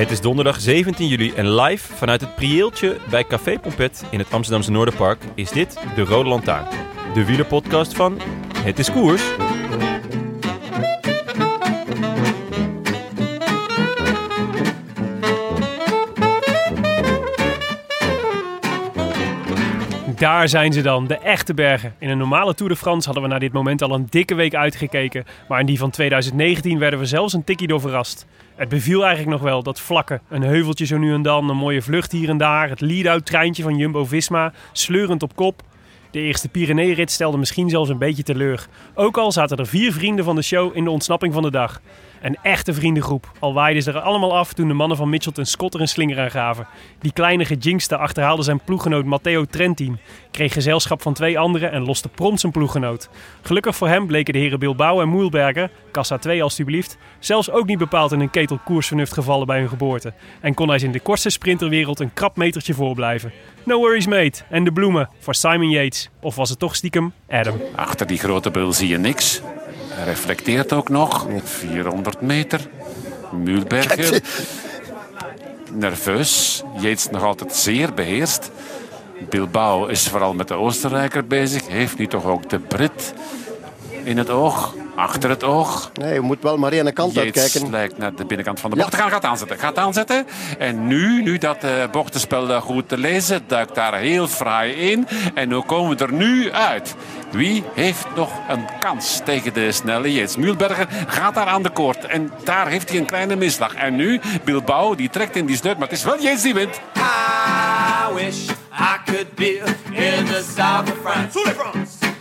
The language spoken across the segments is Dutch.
Het is donderdag 17 juli en live vanuit het prieeltje bij Café Pompet in het Amsterdamse Noorderpark is dit de Rode Lantaarn. De wielerpodcast van Het is Koers. Daar zijn ze dan, de echte bergen. In een normale Tour de France hadden we naar dit moment al een dikke week uitgekeken. Maar in die van 2019 werden we zelfs een tikkie door verrast. Het beviel eigenlijk nog wel, dat vlakke. Een heuveltje zo nu en dan, een mooie vlucht hier en daar. Het lead-out treintje van Jumbo-Visma, sleurend op kop. De eerste Pyrenee-rit stelde misschien zelfs een beetje teleur. Ook al zaten er vier vrienden van de show in de ontsnapping van de dag. Een echte vriendengroep. Al waaiden ze er allemaal af toen de mannen van Mitchelton Scott er een slinger aan gaven. Die kleine gejinxte achterhaalde zijn ploeggenoot Matteo Trentin. Kreeg gezelschap van twee anderen en loste prompt zijn ploeggenoot. Gelukkig voor hem bleken de heren Bilbao en Moelberger, kassa 2 alstublieft, zelfs ook niet bepaald in een ketel koersvernuft gevallen bij hun geboorte. En kon hij ze in de kortste sprinterwereld een krap metertje voorblijven. No worries mate. En de bloemen voor Simon Yates. Of was het toch stiekem Adam? Achter die grote bril zie je niks. Reflecteert ook nog. 400 meter. Mühlberger. Nerveus. Yates nog altijd zeer beheerst. Bilbao is vooral met de Oostenrijker bezig. Heeft nu toch ook de Brit in het oog. Achter het oog. Nee, je moet wel maar één kant Yates uitkijken. lijkt naar de binnenkant van de bocht te gaan. Gaat aanzetten. Gaat aanzetten. En nu, nu dat uh, bochtenspel uh, goed te lezen, duikt daar heel fraai in. En hoe komen we er nu uit? Wie heeft nog een kans tegen de snelle Yates? Mühlberger gaat daar aan de koord. En daar heeft hij een kleine misslag. En nu Bilbao, die trekt in die sneut. Maar het is wel Yates die wint. I wish I could be in the south of France.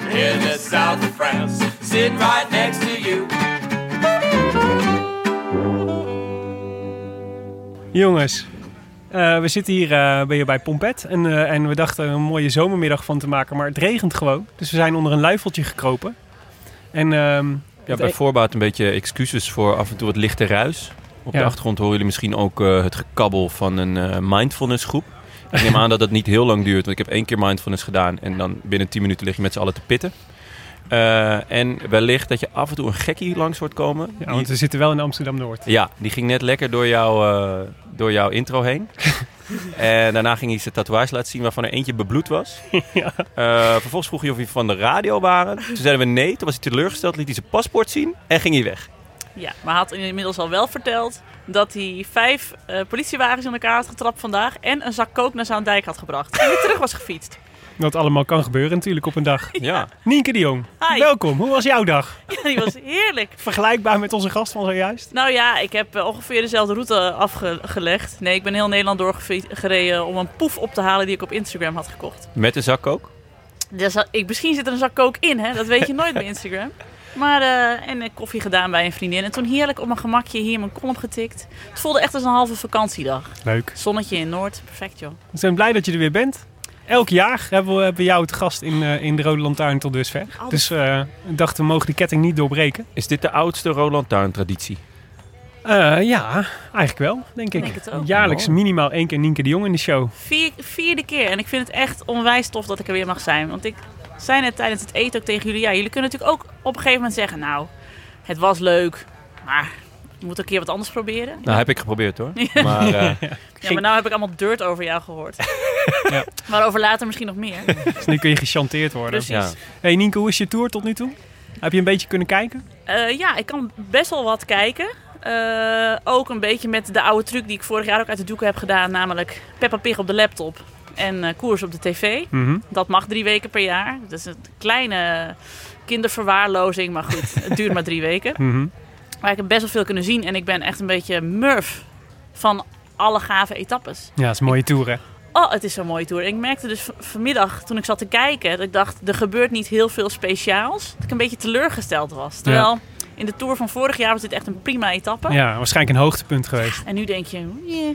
In the south of France. Sitting right next to you. Jongens, eh, we zitten hier uh, bij, bij Pompet en, uh, en we dachten er een mooie zomermiddag van te maken, maar het regent gewoon. Dus we zijn onder een luifeltje gekropen. En, ehm, ja, bij voorbaat een beetje excuses voor af en toe wat lichte ruis. Op Ja. de achtergrond horen jullie misschien ook eh, het gekabbel van een mindfulness groep. Ik neem aan dat dat niet heel lang duurt, want ik heb één keer mindfulness gedaan en dan binnen 10 minuten lig je met z'n allen te pitten. Eh, en wellicht dat je af en toe een gekkie langs hoort komen. ja, want we zitten wel in Amsterdam-Noord. Ja, die ging net lekker door, jou, eh, door jouw intro heen. en daarna ging hij zijn tatoeage laten zien waarvan er eentje bebloed was. Ja. Eh, vervolgens vroeg hij of hij van de radio waren. Toen zeiden we nee. Toen was hij teleurgesteld, liet hij zijn paspoort zien en ging hij weg. Ja, maar hij had inmiddels al wel verteld dat hij vijf eh, politiewagens in elkaar had getrapt vandaag en een zak kook naar Zaandijk had gebracht. En weer terug was gefietst. Wat allemaal kan gebeuren natuurlijk op een dag. Ja. Nienke de Jong, Hi. welkom. Hoe was jouw dag? Ja, die was heerlijk. Vergelijkbaar met onze gast van zojuist? Nou ja, ik heb eh, ongeveer dezelfde route afgelegd. Nee, ik ben heel Nederland doorgereden om een poef op te halen die ik op Instagram had gekocht. Met een zak ook. Eh, ik, misschien zit er een zak kook in, hè? dat weet je nooit bij Instagram. Maar, eh, en eh, koffie gedaan bij een vriendin. En toen heerlijk op mijn gemakje hier mijn column getikt. Het voelde echt als een halve vakantiedag. Leuk. Zonnetje in Noord, perfect joh. We zijn blij dat je er weer bent. Elk jaar hebben we, hebben jou het gast in, eh, in de Rode Lantaarn tot dusver. Oh. Dus eh we dachten, we mogen de ketting niet doorbreken. Is dit de oudste Roland Tuin traditie? Eh, ja, eigenlijk wel, denk ik. denk het ook. Jaarlijks minimaal één keer Nienke de Jong in de show. Vier, vierde keer. En ik vind het echt onwijs tof dat ik er weer mag zijn. Want ik zei net tijdens het eten ook tegen jullie. Ja, jullie kunnen natuurlijk ook op een gegeven moment zeggen... Nou, het was leuk, maar we moeten een keer wat anders proberen. Nou, heb ik geprobeerd hoor. Maar eh, Ja, maar nou heb ik allemaal dirt over jou gehoord. Ja. Maar over later misschien nog meer. Dus nu kun je gechanteerd worden. Precies. ja. Hey Nienke, hoe is je tour tot nu toe? Heb je een beetje kunnen kijken? Eh, ja, ik kan best wel wat kijken. Eh, ook een beetje met de oude truc die ik vorig jaar ook uit de doeken heb gedaan. Namelijk Peppa Pig op de laptop en eh, koers op de tv. Mhm. Dat mag drie weken per jaar. Dat is een kleine kinderverwaarlozing. Maar goed, het duurt maar drie weken. Mhm. Maar ik heb best wel veel kunnen zien. En ik ben echt een beetje murf van alle gave etappes. Ja, dat is een mooie tour, hè? Oh, het is zo'n mooie tour. En ik merkte dus vanmiddag, toen ik zat te kijken, dat ik dacht, er gebeurt niet heel veel speciaals. Dat ik een beetje teleurgesteld was. Terwijl in de tour van vorig jaar was dit echt een prima etappe. Ja, waarschijnlijk een hoogtepunt geweest. En nu denk je, ja, ja.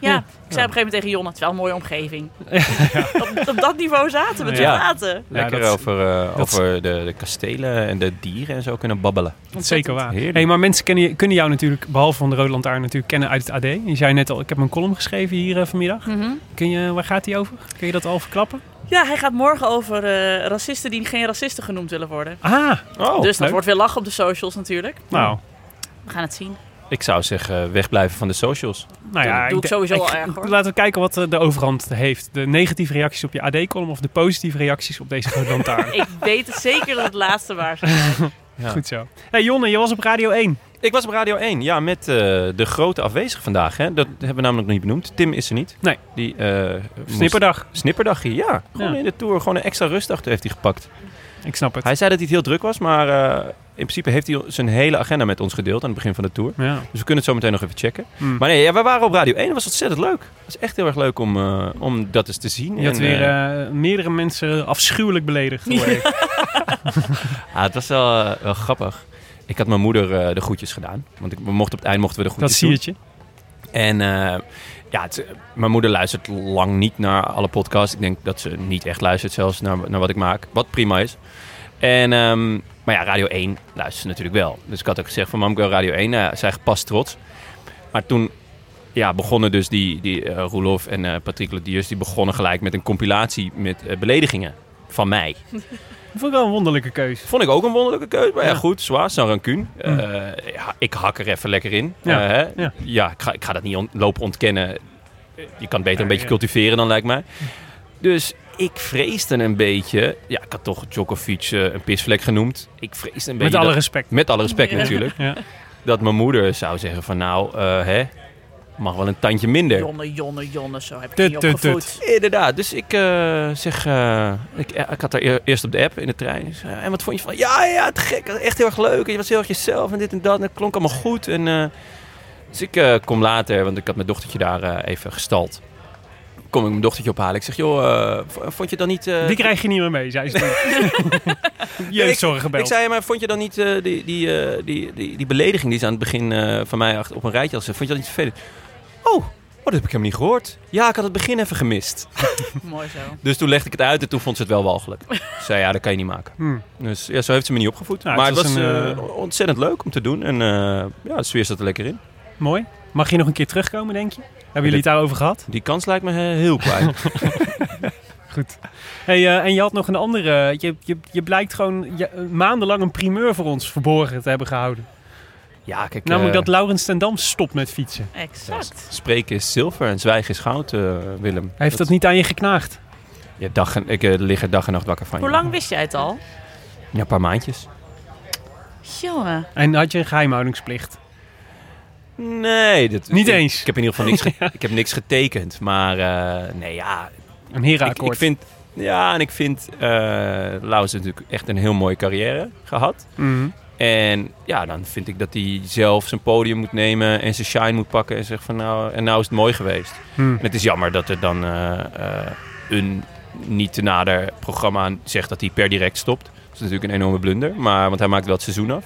Ja. ik zei op een gegeven moment tegen Jon, het is wel een mooie omgeving. op, op dat niveau zaten we te Ja. praten. Lekker dat over, eh, over de, de kastelen en de dieren en zo kunnen babbelen. Zeker waar. Heerlijk. Hey, maar mensen kennen, je- kunnen jou natuurlijk, behalve van de Rode Lantaarn, natuurlijk kennen uit het AD. Je zei net al, ik heb een column geschreven hier eh, vanmiddag. Mhm. Kun je, waar gaat die over? Kun je dat al verklappen? Ja, hij gaat morgen over eh, racisten die geen racisten genoemd willen worden. Ah, Oh, dus dat leuk. wordt weer lachen op de socials natuurlijk. nou, We gaan het zien. ik zou zeggen, wegblijven van de socials. nou ja. doe- doe ik sowieso al erg, hoor. Laten we kijken wat eh, de overhand heeft. De negatieve reacties op je AD-column of de positieve reacties op deze Lantaarn. Ik weet het zeker dat het laatste waar is. Ja. Goed zo. Hey Jonne, je was op Radio 1. Ik was op Radio 1, ja, met eh, de grote afwezige vandaag. Hè? Dat hebben we namelijk nog niet benoemd. Tim is er niet. Nee. Die, eh, moest- Snipperdag. Snipperdagje, ja. Gewoon Ja. in de Tour, gewoon een extra rustdag heeft hij gepakt. Ik snap het. Hij zei dat hij het heel druk was, maar eh, in principe heeft hij zijn hele agenda met ons gedeeld aan het begin van de Tour. Ja. Dus we kunnen het zo meteen nog even checken. Hmm. Maar nee, ja, we waren op Radio 1. Dat was ontzettend leuk. Het was echt heel erg leuk om, om dat eens te zien. Je had En, weer meerdere mensen afschuwelijk beledigd. ik. ah, het was wel, wel grappig. Ik had mijn moeder eh, de groetjes gedaan. Want ik, we mochten op het eind mochten we de Dat groetjes zie doen. je. En eh, ja, het- mijn moeder luistert lang niet naar alle podcasts. Ik denk dat ze niet echt luistert zelfs naar, naar wat ik maak. Wat prima is. En, ehm, maar ja, Radio 1 luistert ze natuurlijk wel. Dus ik had ook gezegd van mam, ik wil Radio 1. Nou ja, zij gepast trots. Maar toen ja, begonnen dus die, die eh, Roelof en eh Patrick Lodiers... die begonnen gelijk met een compilatie met eh, beledigingen van mij. Vond ik wel een wonderlijke keuze. Vond ik ook een wonderlijke keuze. Maar ja, Ja. goed, zwaar, sans rancune. Mm. Eh, ja, ik hak er even lekker in. Ja, Eh, hè? ja. ja ik, ga, ik ga dat niet on- lopen ontkennen. Je kan beter een beetje cultiveren dan, lijkt mij. Dus ik vreesde een beetje... Ja, ik had toch Djokovic eh, een pisvlek genoemd. Ik vreesde een Met beetje... alle dat- respect. met alle respect natuurlijk. Ja. Dat mijn moeder zou zeggen van nou, hè, mag wel een tandje minder. Jonne, jonne, jonne, zo heb ik Tut, niet tut, opgevoed. Inderdaad, dus ik eh, zeg, eh, ik, ik had daar eer- eerst op de app in de trein. En wat vond je van? Ja, ja, te gek, echt heel erg leuk. En je was heel erg jezelf en dit en dat. En het klonk allemaal goed. En, eh, dus ik eh, kom later, want ik had mijn dochtertje daar eh, even gestald. Kom ik mijn dochtertje ophalen. Ik zeg, joh, eh, vond je dan niet... eh, Die krijg je niet meer mee, zei ze. Jeugdzorg ik gebeld. zei, maar vond je dan niet eh, die, die, eh, die, die, die belediging die ze aan het begin eh, van mij achter op een rijtje had vond je dat niet vervelend? Oh, oh, dat heb ik helemaal niet gehoord. Ja, ik had het begin even gemist. Mooi zo. Dus toen legde ik het uit en toen vond ze het wel walgelijk. Ze zei, ja, dat kan je niet maken. Hmm. Dus ja, zo heeft ze me niet opgevoed. Nou, maar het het was, een, eh, eh, ontzettend leuk om te doen. En eh, ja, de sfeer zat er lekker in. Mooi. Mag je nog een keer terugkomen, denk je? Hebben jullie het daarover gehad? Die kans lijkt me eh, heel klein. Goed. Hey, eh, en je had nog een andere. Je, je, je blijkt gewoon je, maandenlang een primeur voor ons verborgen te hebben gehouden. ja, kijk, Namelijk eh, dat Laurens ten Dam stopt met fietsen. Exact. spreken is zilver en zwijgen is goud, eh, Willem. Heeft dat niet aan je geknaagd? Ja, dag en, ik eh, lig er dag en nacht wakker van. Hoe lang wist jij het al? Ja, een paar maandjes. Jongen. En had je een geheimhoudingsplicht? Nee, dat, Niet ik, eens? Ik heb in ieder geval niks, ge- ik heb niks getekend. Maar eh, nee, ja, Een herenakkoord? ik vind... Ja, en ik vind... eh Laus natuurlijk echt een heel mooie carrière gehad. Mhm. En ja, dan vind ik dat hij zelf zijn podium moet nemen en zijn shine moet pakken en zeggen van nou, en nou is het mooi geweest. Hmm. En het is jammer dat er dan eh, een niet te nader programma zegt dat hij per direct stopt. Dat is natuurlijk een enorme blunder, maar, want hij maakt wel het seizoen af.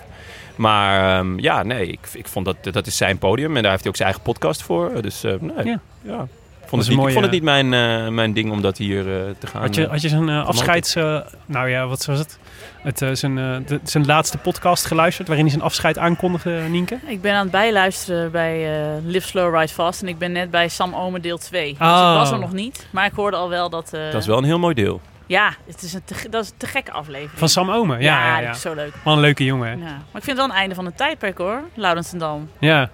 Maar ehm, ja, nee, ik, ik vond dat dat is zijn podium en daar heeft hij ook zijn eigen podcast voor. Dus eh, nee, Ja. ja. Ik vond, het niet, ik vond het niet mijn, eh, mijn ding om dat hier eh, te gaan. Had je, had je zijn eh, afscheids... eh, nou ja, wat was het? het eh, zijn, eh, de- zijn laatste podcast geluisterd... waarin hij zijn afscheid aankondigde, Nienke? Ik ben aan het bijluisteren bij eh, Live Slow Ride Fast. En ik ben net bij Sam Omen deel 2. Dus Oh. ik was er nog niet. Maar ik hoorde al wel dat... eh, dat is wel een heel mooi deel. Ja, het is een te, dat is een te gekke aflevering. Van Sam Omen? Ja, ja, ja. dat is zo leuk. Wat een leuke jongen, hè? Ja. Maar ik vind het wel een einde van een tijdperk hoor, Laurens en Dam. Ja.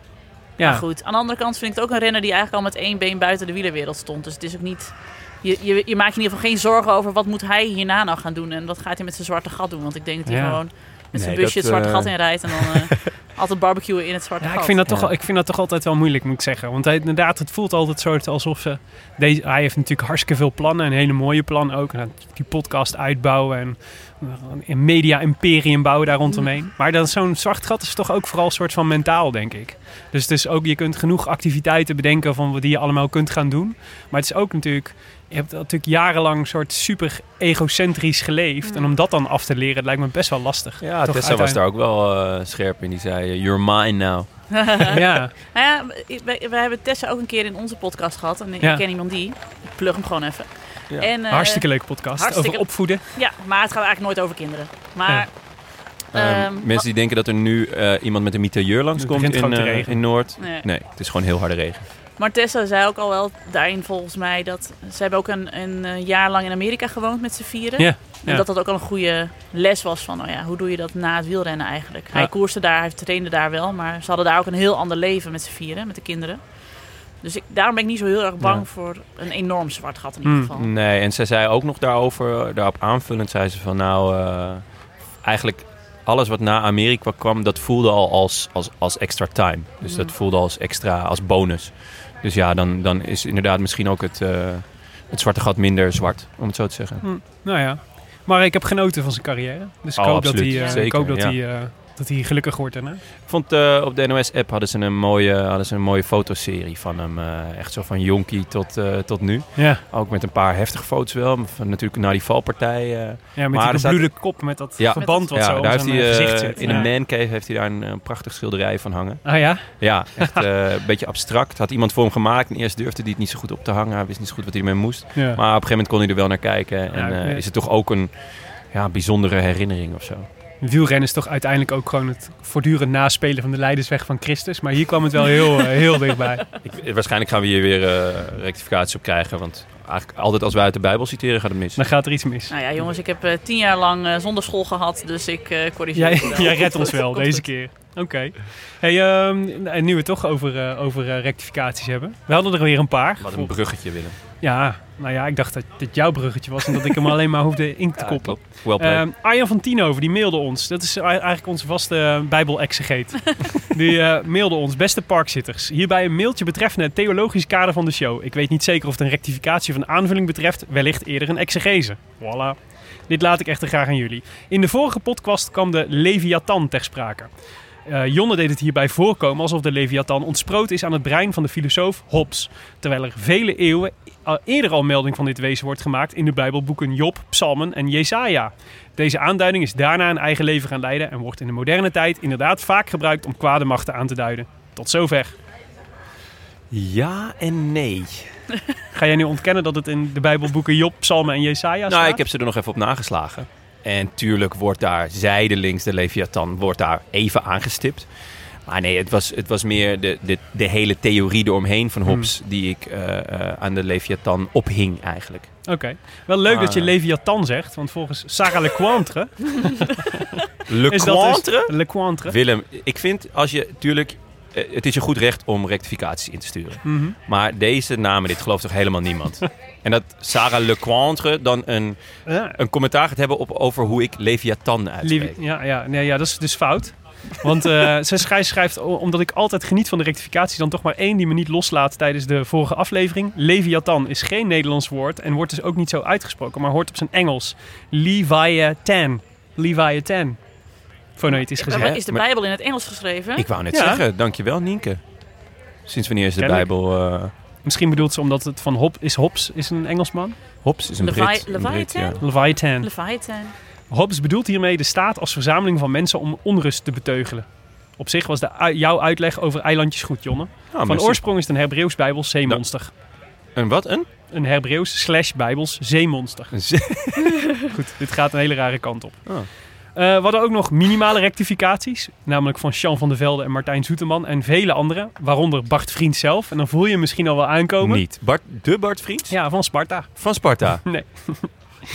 Ja. Maar goed, aan de andere kant vind ik het ook een renner die eigenlijk al met één been buiten de wielerwereld stond. Dus het is ook niet... Je, je, je maakt je in ieder geval geen zorgen over wat moet hij hierna nou gaan doen. En wat gaat hij met zijn zwarte gat doen. Want ik denk dat hij Ja. gewoon Met zijn Nee, busje het zwarte eh, gat in rijdt en dan eh, altijd barbecuen in het zwarte Ja, gat. ik vind, dat toch, Ja. ik vind dat toch altijd wel moeilijk, moet ik zeggen. Want hij, inderdaad, het voelt altijd soort alsof ze... Deze, hij heeft natuurlijk hartstikke veel plannen. Een hele mooie plan ook. En die podcast uitbouwen en een media-imperium bouwen daar rondomheen. Maar dan zo'n zwart gat is toch ook vooral een soort van mentaal, denk ik. Dus het is ook, je kunt genoeg activiteiten bedenken van wat die je allemaal kunt gaan doen. Maar het is ook natuurlijk... Je hebt natuurlijk jarenlang een soort super egocentrisch geleefd. En om dat dan af te leren, lijkt me best wel lastig. Ja, Toch Tessa was daar ook wel eh, scherp in. Die zei, eh, you're mine now. Ja, Nou ja, wij, wij hebben Tessa ook een keer in onze podcast gehad. En Ja. ik ken iemand die. Ik plug hem gewoon even. Ja. En, eh, hartstikke leuke podcast hartstikke- over opvoeden. Ja, maar het gaat eigenlijk nooit over kinderen. Maar Ehm, Ehm, mensen die denken dat er nu eh, iemand met een mitrailleur langskomt begint in, in Noord. nee. Nee, het is gewoon heel harde regen. Maar Tessa zei ook al wel daarin volgens mij dat ze hebben ook een, een eh, jaar lang in Amerika gewoond met z'n vieren. Ja, En dat dat ook al een goede les was van, nou ja, hoe doe je dat na het wielrennen eigenlijk? Hij Ja. koerste daar, hij trainde daar wel, maar ze hadden daar ook een heel ander leven met z'n vieren, met de kinderen. Dus ik, daarom ben ik niet zo heel erg bang Ja. voor een enorm zwart gat in ieder Hmm. geval. Nee, en ze zei ook nog daarover, daarop aanvullend, zei ze van nou, eh, eigenlijk alles wat na Amerika kwam, dat voelde al als, als, als extra time. Dus Mm. dat voelde als extra, als bonus. Dus ja, dan, dan is inderdaad misschien ook het, eh, het zwarte gat minder zwart, om het zo te zeggen. Nou ja, maar ik heb genoten van zijn carrière. Dus ik Oh, hoop, dat hij, eh, ik hoop dat, ja. hij, eh, dat hij gelukkig wordt daarna. Ik vond eh, op de NOS-app hadden ze een mooie, hadden ze een mooie fotoserie van hem. eh, echt zo van jonkie tot, eh, tot nu. Ja, Ook met een paar heftige foto's wel. Van, natuurlijk na die valpartij. ja met Maar die staat- bebloede kop met dat Ja. verband wat ja, zo daar heeft zijn hij, gezicht zit. in een mancave heeft hij daar een, een prachtig schilderij van hangen. Ah ja? Ja, echt een beetje abstract. Had iemand voor hem gemaakt en eerst durfde hij het niet zo goed op te hangen. Hij wist niet zo goed wat hij ermee moest. Maar op een gegeven moment kon hij er wel naar kijken. En is het toch ook een ja, bijzondere herinnering of zo. Wielrennen is toch uiteindelijk ook gewoon het voortdurend naspelen van de leidersweg van Christus. Maar hier kwam het wel heel, eh, heel dichtbij. Ik, waarschijnlijk gaan we hier weer eh rectificaties op krijgen. Want eigenlijk altijd als wij uit de Bijbel citeren gaat het mis. Dan gaat er iets mis. Nou ja, jongens, ik heb eh, tien jaar lang eh, zonder school gehad, dus ik eh corrigeer Jij, wel. jij redt ons wel Komt deze keer. Oké. Hey, ehm, en nu we het toch over, eh, over eh, rectificaties hebben. We hadden er weer een paar. Wat een bruggetje, Willem. Ja, nou ja, ik dacht dat dit jouw bruggetje was en dat ik hem alleen maar hoefde in te koppelen. Well played. Ehm Arjan van Tienhoven, die mailde ons. Dat is eigenlijk onze vaste uh, bijbel-exegeet. die eh, mailde ons. Beste parkzitters, hierbij een mailtje betreffende het theologisch kader van de show. Ik weet niet zeker of het een rectificatie of een aanvulling betreft. Wellicht eerder een exegese. Voilà. Dit laat ik echter graag aan jullie. In de vorige podcast kwam de Leviathan ter sprake. Eh, Jonne deed het hierbij voorkomen alsof de Leviathan ontsproot is aan het brein van de filosoof Hobbes. Terwijl er vele eeuwen eerder al melding van dit wezen wordt gemaakt in de Bijbelboeken Job, Psalmen en Jesaja. Deze aanduiding is daarna een eigen leven gaan leiden en wordt in de moderne tijd inderdaad vaak gebruikt om kwade machten aan te duiden. Tot zover. ja en nee. Ga jij nu ontkennen dat het in de Bijbelboeken Job, Psalmen en Jesaja staat? Nou, ik heb ze er nog even op nageslagen. En tuurlijk wordt daar zijdelings de Leviathan wordt daar even aangestipt. Maar nee, het was, het was meer de, de, de hele theorie eromheen van Hobbes... die ik eh, eh, aan de Leviathan ophing eigenlijk. Oké. Wel leuk dat je Ah. Leviathan zegt, want volgens Sarah Lecointre dus Cointre? Lecointre. Willem, ik vind als je... Tuurlijk, eh, het is je goed recht om rectificaties in te sturen. Mhm. Maar deze namen, dit gelooft toch helemaal niemand? en dat Sarah Lecointre dan een, Ja. een commentaar gaat hebben op, over hoe ik Leviathan uitspreek. Ja, ja, nee, ja, dat is dus fout. Want eh ze schrijft, omdat ik altijd geniet van de rectificatie, dan toch maar één die me niet loslaat tijdens de vorige aflevering. Leviathan is geen Nederlands woord en wordt dus ook niet zo uitgesproken, maar hoort op zijn Engels. Leviathan. Leviathan. Fonetisch Maar gezegd. is de Bijbel in het Engels geschreven? Ik wou net Ja. zeggen, dankjewel Nienke. Sinds wanneer is de Kennelijk. Bijbel... eh Misschien bedoelt ze omdat het van Hop is Hobbes is een Engelsman. Hobbes is een Levi- Brit. Een Brit ja. Leviathan? Leviathan. Leviathan. Hobbes bedoelt hiermee de staat als verzameling van mensen om onrust te beteugelen. Op zich was de, jouw uitleg over eilandjes goed, Jonne. Ah, Van oorsprong is het een Hebreeuws Bijbels zeemonster. Een wat? Een? Een Hebreeuws slash Bijbels zeemonster. Een Goed, dit gaat een hele rare kant op. Oh. Eh, we hadden ook nog minimale rectificaties. Namelijk van Jean van der Velde en Martijn Zoeteman en vele anderen. Waaronder Bart Vriend zelf. En dan voel je misschien al wel aankomen. Niet. Bart, de Bart Vriends? Ja, van Sparta. Van Sparta? Nee.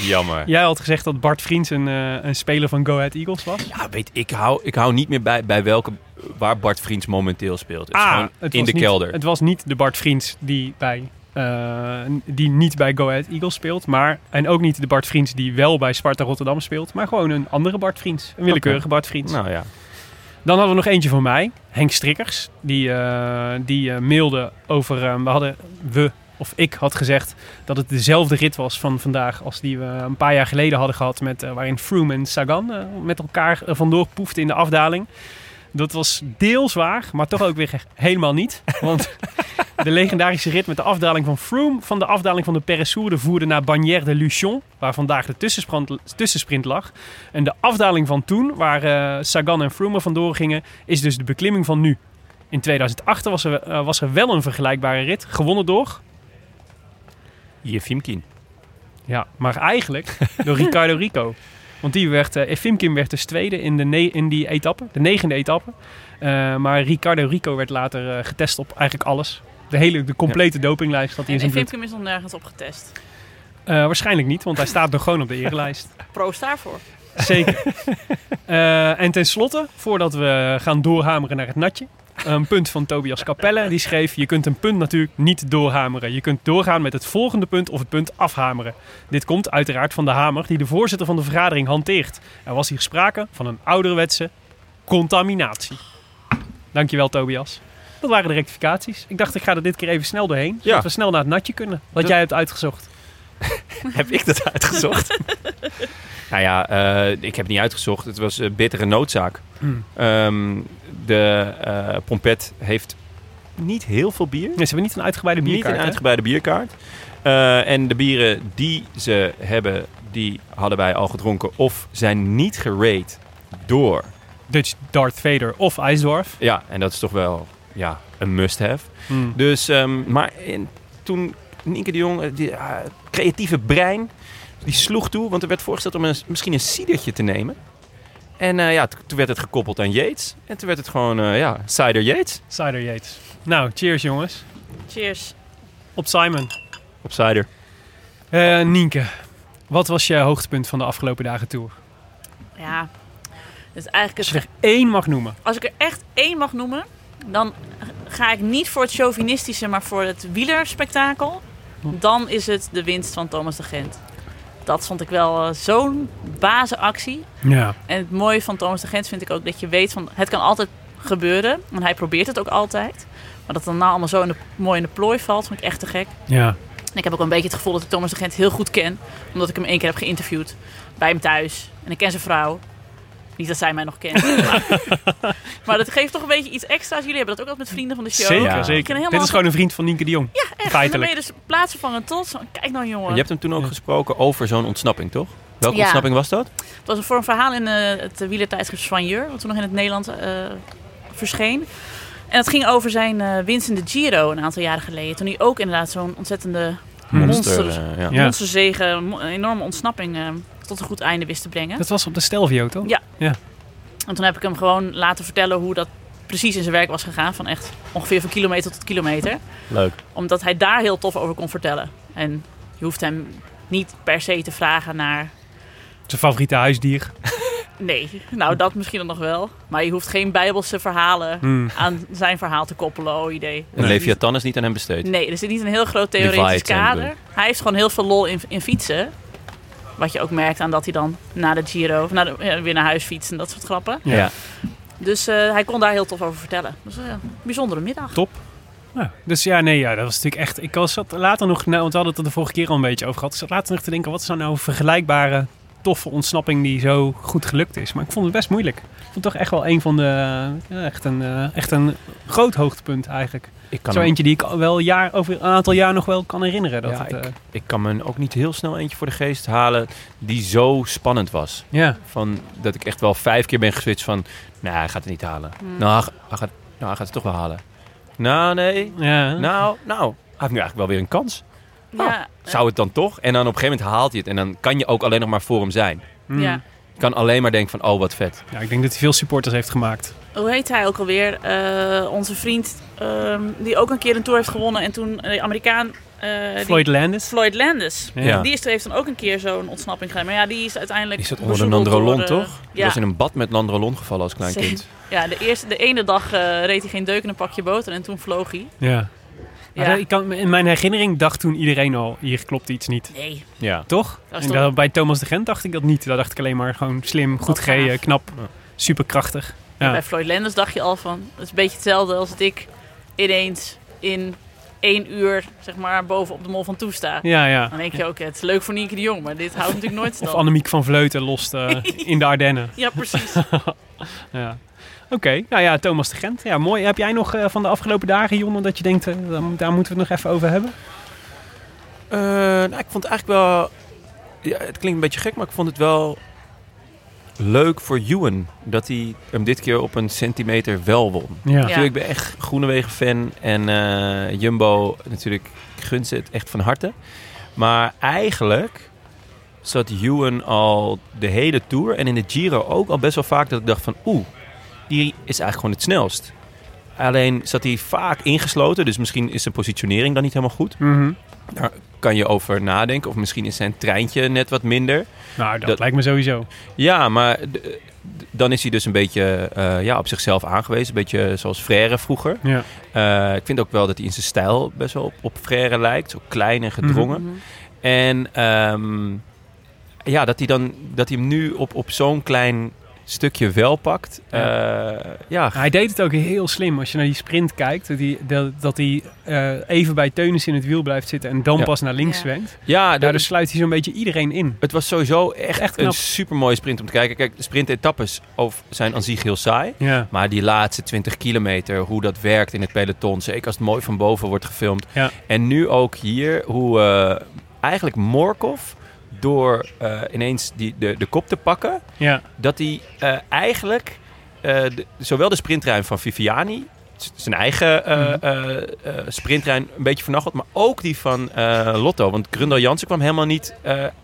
Jammer. Jij had gezegd dat Bart Vriend een, eh, een speler van Go Ahead Eagles was. Ja, weet ik hou, ik hou niet meer bij, bij welke, waar Bart Vriends momenteel speelt. Het is gewoon het in de niet- kelder. Het was niet de Bart Vriends die bij eh, die niet bij Go Ahead Eagles speelt. Maar, en ook niet de Bart Vriends die wel bij Sparta Rotterdam speelt. Maar gewoon een andere Bart Vriends. Een willekeurige Bart Vriends. Nou ja. Dan hadden we nog eentje van mij. Henk Strikkers. Die, eh, die eh, mailde over... we hadden... We, of ik had gezegd dat het dezelfde rit was van vandaag als die we een paar jaar geleden hadden gehad. Met, waarin Froome en Sagan met elkaar eh, vandoor poefden in de afdaling. Dat was deels waar, maar toch ook weer helemaal niet. Want de legendarische rit met de afdaling van Froome van de afdaling van de Peressourde voerde naar Bagnères de Luchon, waar vandaag de tussensprint, lag. En de afdaling van toen, waar eh, Sagan en Froome vandoor gingen, is dus de beklimming van nu. In 2008 was er, eh, was er wel een vergelijkbare rit, gewonnen door, Jefimkin. ja, maar eigenlijk door Ricardo Rico. Want die werd, eh Efimkin werd dus tweede in, de ne- in die etappe, de negende etappe. Eh, maar Ricardo Rico werd later eh, getest op eigenlijk alles. De hele, de complete dopinglijst had hij in En zijn bloed. Fimkem is nog nergens op getest. Waarschijnlijk niet, want hij staat er gewoon op de erelijst. Proost daarvoor. Zeker. En tenslotte, voordat we gaan doorhameren naar het natje. Een punt van Tobias Capelle. Die schreef, je kunt een punt natuurlijk niet doorhameren. Je kunt doorgaan met het volgende punt of het punt afhameren. Dit komt uiteraard van de hamer die de voorzitter van de vergadering hanteert. Er was hier sprake van een ouderwetse contaminatie. Dankjewel Tobias. Dat waren de rectificaties. Ik dacht, ik ga er dit keer even snel doorheen. Zodat Ja. we snel naar het natje kunnen. Wat jij hebt uitgezocht. Heb ik dat uitgezocht? nou ja, eh, ik heb het niet uitgezocht. Het was eh, bittere noodzaak. Hmm. Ehm, de eh, Pompet heeft niet heel veel bier. Nee, ze hebben niet een uitgebreide Niet bierkaart. een hè? uitgebreide bierkaart. Eh, en de bieren die ze hebben, die hadden wij al gedronken. Of zijn niet gerate door. Dutch Darth Vader of IJsdorf. Ja, en dat is toch wel ja, een must-have. Hmm. Dus, ehm, maar in- toen Nienke de Jong, eh, die creatieve brein, die sloeg toe. Want er werd voorgesteld om een, misschien een cidertje te nemen. En eh, ja, toen werd het gekoppeld aan Yates. En toen werd het gewoon, eh, ja, cider Yates Cider Yates. Nou, cheers jongens. Cheers. Op Simon. op cider. Eh Nienke, wat was je hoogtepunt van de afgelopen dagen tour? Ja. Dus eigenlijk Als je er één mag noemen. Als ik er echt één mag noemen, dan ga ik niet voor het chauvinistische, maar voor het wielerspektakel. Dan is het de winst van Thomas de Gent. Dat vond ik wel eh, zo'n bazenactie. Ja. En het mooie van Thomas de Gent vind ik ook dat je weet van het kan altijd gebeuren. En hij probeert het ook altijd. Maar dat het dan nou allemaal zo in de, mooi in de plooi valt, vond ik echt te gek. Ja. En ik heb ook een beetje het gevoel dat ik Thomas de Gent heel goed ken. Omdat ik hem één keer heb geïnterviewd bij hem thuis. En ik ken zijn vrouw. Niet dat zij mij nog kent. maar, maar dat geeft toch een beetje iets extra's. Jullie hebben dat ook altijd met vrienden van de show. Zeker, Ja. Zeker. Dit is gewoon een vriend van Nienke de Jong. Ja, echt. En dan Feitelijk. ben je dus plaatsvervangend trots. Kijk nou jongen. Je hebt hem toen ook gesproken over zo'n ontsnapping, toch? Welke Ja. ontsnapping was dat? Het was voor een verhaal in eh, het wielertijdschrift Soigneur. Wat toen nog in het Nederlands eh, verscheen. En het ging over zijn eh, winst in de Giro een aantal jaren geleden. Toen hij ook inderdaad zo'n ontzettende monster, eh, ja. Ja. monsterzege, mo- een enorme ontsnapping eh, tot een goed einde wist te brengen. Dat was op de Stelvio, toch? Ja. En toen heb ik hem gewoon laten vertellen hoe dat precies in zijn werk was gegaan. Van echt ongeveer van kilometer tot kilometer. Leuk. Omdat hij daar heel tof over kon vertellen. En je hoeft hem niet per se te vragen naar... Zijn favoriete huisdier. Nee, nou dat misschien dan nog wel. Maar je hoeft geen bijbelse verhalen Hmm. aan zijn verhaal te koppelen. Oh idee. En Leviathan is niet aan hem besteed. Nee, er zit niet een heel groot theoretisch kader. Hij heeft gewoon heel veel lol in, in fietsen. Wat je ook merkt aan dat hij dan na de Giro of na de, ja, weer naar huis fietst en dat soort grappen. Ja. Dus eh, hij kon daar heel tof over vertellen. Dus eh, een bijzondere middag. Top. Ja, dus ja, nee, ja, dat was natuurlijk echt... Ik was zat later nog... Nou, want we hadden het er de vorige keer al een beetje over gehad. Ik zat later nog te denken, wat is nou nou vergelijkbare toffe ontsnapping die zo goed gelukt is? Maar ik vond het best moeilijk. Ik vond het toch echt wel een van de... ja, echt, een, eh, echt een groot hoogtepunt eigenlijk. Ik kan, Zo eentje die ik wel jaar, over een aantal jaar nog wel kan herinneren. Dat Ja, het, eh, ik kan me ook niet heel snel eentje voor de geest halen die zo spannend was. ja. Van, dat ik echt wel vijf keer ben geswitcht van... Nou, hij gaat het niet halen. Hmm. Nou, hij, hij gaat, nou, hij gaat het toch wel halen. Nou, nee. Ja. Nou, nou. Hij heeft nu eigenlijk wel weer een kans. Ja, Zou het dan toch? En dan op een gegeven moment haalt hij het. En dan kan je ook alleen nog maar voor hem zijn. Mm. ja. Je kan alleen maar denken van, oh, wat vet. ja, ik denk dat hij veel supporters heeft gemaakt. Hoe heet hij ook alweer? Eh, onze vriend ehm, die ook een keer een tour heeft gewonnen. En toen eh, de Amerikaan... eh, die- Floyd Landis. Floyd Landis. Ja. Die is, heeft dan ook een keer zo'n ontsnapping gedaan. Maar ja, die is uiteindelijk... Die zat onder de bezoedeld Nandrolon, door, toch? Die was in een bad met Nandrolon gevallen als klein kind. ja de, eerste, de ene dag eh, reed hij geen deuk in een pakje boter en toen vloog hij. Ja. Ja. Maar ik kan, in mijn herinnering dacht toen iedereen al, hier klopt iets niet. Nee, Ja. Toch? En toch- dat- bij Thomas de Gent dacht ik dat niet. Daar dacht ik alleen maar gewoon slim, goed gereden, knap, Ja. superkrachtig. Ja. Bij Floyd Landers dacht je al van, het is een beetje hetzelfde als dat ik ineens in één uur zeg maar boven op de mol van toe sta. Ja, ja. Dan denk je ook, het is leuk voor Nienke de Jong, maar dit houdt natuurlijk nooit Of stand. Annemiek van Vleuten lost eh, in de Ardennen. Ja, precies. Ja. Oké, nou ja, Thomas de Gent. Ja, mooi. Heb jij nog eh, van de afgelopen dagen, Jonne, dat je denkt, eh, daar, moeten we het nog even over hebben? Eh, nou, ik vond het eigenlijk wel... Ja, het klinkt een beetje gek, maar ik vond het wel leuk voor Ewan. Dat hij hem dit keer op een centimeter wel won. Ja. Ja. Natuurlijk, ik ben echt Groenewegen-fan. En eh, Jumbo, natuurlijk, ik gun ze het echt van harte. Maar eigenlijk zat Ewan al de hele Tour en in de Giro ook al best wel vaak dat ik dacht van... Oeh, die is eigenlijk gewoon het snelst. Alleen zat hij vaak ingesloten, dus misschien is zijn positionering dan niet helemaal goed. Mhm. Daar kan je over nadenken. Of misschien is zijn treintje net wat minder. Nou, dat, Dat- lijkt me sowieso. Ja, maar dan is hij dus een beetje eh, ja, op zichzelf aangewezen. Een beetje zoals Frère vroeger. Ja. Eh, ik vind ook wel dat hij in zijn stijl best wel op, op Frère lijkt. Zo klein en gedrongen. Mhm. En ehm, ja, dat hij, dan, dat hij hem nu op, op zo'n klein stukje wel pakt. Ja. Eh, ja, Hij deed het ook heel slim. Als je naar die sprint kijkt, dat hij, dat, dat hij eh, even bij Teunis in het wiel blijft zitten en dan Ja. pas naar links Ja. zwengt. ja Daardoor dat, sluit hij zo'n beetje iedereen in. het was sowieso echt, Echt een knap. super mooie sprint om te kijken. Kijk, de sprintetappes zijn aan zich heel saai. Ja. Maar die laatste 20 kilometer, hoe dat werkt in het peloton. Zeker als het mooi van boven wordt gefilmd. Ja. En nu ook hier, hoe eh, eigenlijk Morkov door eh, ineens die, de, de kop te pakken... Ja. dat hij eh, eigenlijk eh, de- zowel de sprintruim van Viviani... zijn eigen eh Mhm. eh, eh, sprintruim een beetje vernacheld... maar ook die van Lotto. Want Grundel Jansen kwam helemaal niet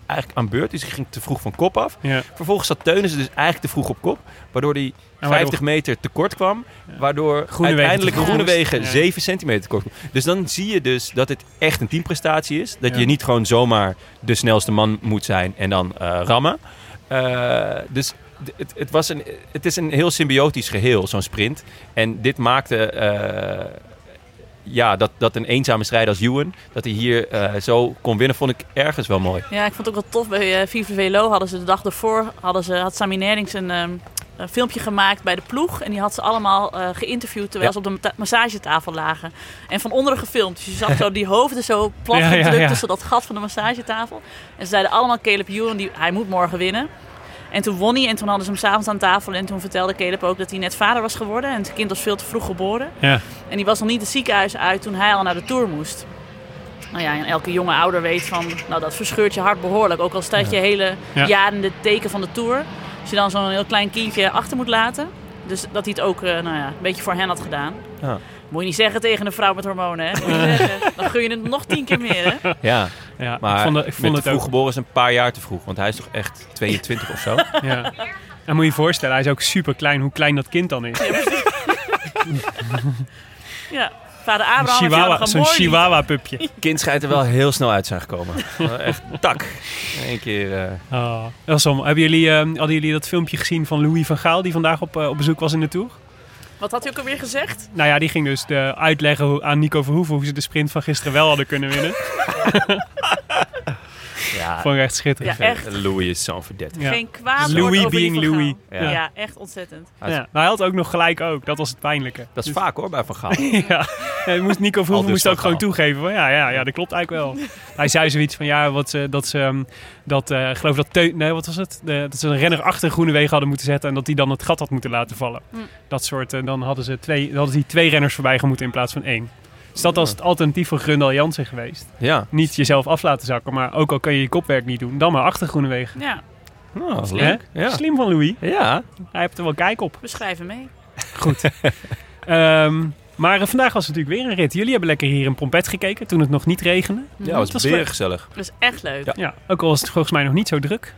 eigenlijk aan beurt. Dus hij ging te vroeg van kop af. Ja. Vervolgens zat Teunissen dus eigenlijk te vroeg op kop. Waardoor hij En waardoor- 50 meter tekort kwam. Waardoor Groenewegen uiteindelijk Groenewegen. Ja. 7 centimeter tekort kwam. Dus dan zie je dus dat het echt een teamprestatie is. Dat Ja. je niet gewoon zomaar de snelste man moet zijn en dan rammen. Dus het, het, was een, het is een heel symbiotisch geheel, zo'n sprint. En dit maakte... eh, ja, dat, dat een eenzame strijder als Ewan, dat hij hier eh, zo kon winnen, vond ik ergens wel mooi. Ja, ik vond het ook wel tof. Bij uh, Vive Velo hadden ze de dag ervoor, hadden ze, had Sami Nerdings een, ehm, een filmpje gemaakt bij de ploeg. En die had ze allemaal eh, geïnterviewd terwijl Ja. ze op de ma- massagetafel lagen. En van onderen gefilmd. Dus je zag zo die hoofden zo plat ja, gedrukt ja. tussen dat gat van de massagetafel. En ze zeiden allemaal Caleb Ewan, die, hij moet morgen winnen. En toen won hij en toen hadden ze hem s'avonds aan tafel. En toen vertelde Caleb ook dat hij net vader was geworden. En het kind was veel te vroeg geboren. Ja. En die was nog niet het ziekenhuis uit toen hij al naar de Tour moest. Nou ja, en elke jonge ouder weet van, nou dat verscheurt je hart behoorlijk. Ook al staat je hele Ja. jaar in de teken van de Tour. Als je dan zo'n heel klein kindje achter moet laten. Dus dat hij het ook eh, nou ja, een beetje voor hen had gedaan. Ja. Moet je niet zeggen tegen een vrouw met hormonen, hè? Moet je niet zeggen. Dan gun je het nog tien keer meer, hè? Ja, Ja, maar ik vond, het- ik met vond het vroeg ook. geboren is een paar jaar te vroeg. Want hij is toch echt 22 of zo? Ja. En moet je je voorstellen, hij is ook super klein, hoe klein dat kind dan is. Ja. Vader Abraham chihuahua, zo'n chihuahua-pupje. kind schijnt er wel heel snel uit zijn gekomen. echt tak. In één keer... eh, Oh, mooi. Hebben jullie, eh, hadden jullie dat filmpje gezien van Louis van Gaal, die vandaag op, eh, op bezoek was in de Tour? Wat had hij ook alweer gezegd? Nou ja, die ging dus de, uitleggen aan Nico Verhoeven hoe ze de sprint van gisteren wel hadden kunnen winnen. ja, Vond ik echt schitterend. Ja, echt. Louis is zo'n verdette. Ja. Geen kwaad Louis being Van Louis. Ja. Ja. echt ontzettend. Ja. Nou, hij had ook nog gelijk ook. Dat was het pijnlijke. Dat is Dus- vaak hoor, bij Van Gaal. ja, ja, moest Nico Verhoeven Aldus moest ook Van gewoon toegeven. Van, ja, ja, ja, dat klopt eigenlijk wel. Hij zei zoiets van ja, wat ze, dat ze, ehm, dat, eh, geloof dat, nee, wat was het? De- dat ze een renner achter Groenewegen hadden moeten zetten en dat die dan het gat had moeten laten vallen. Hm. Dat soort, en dan hadden ze twee, dan hadden die twee renners voorbij gemoeten in plaats van één. Dus dat was het alternatief voor Grundal Jansen geweest. Ja. Niet jezelf af laten zakken, maar ook al kan je je kopwerk niet doen, dan maar achter Groenewegen. Ja, Oh, leuk. Ja. Slim van Louis. ja. Hij heeft er wel kijk op. we schrijven mee. Goed. Ehm, maar eh, vandaag was het natuurlijk weer een rit. Jullie hebben lekker hier in Pompet gekeken toen het nog niet regende. Ja, was was weer leuk. gezellig. Dat is echt leuk. Ja. Ja, ook al was het volgens mij nog niet zo druk.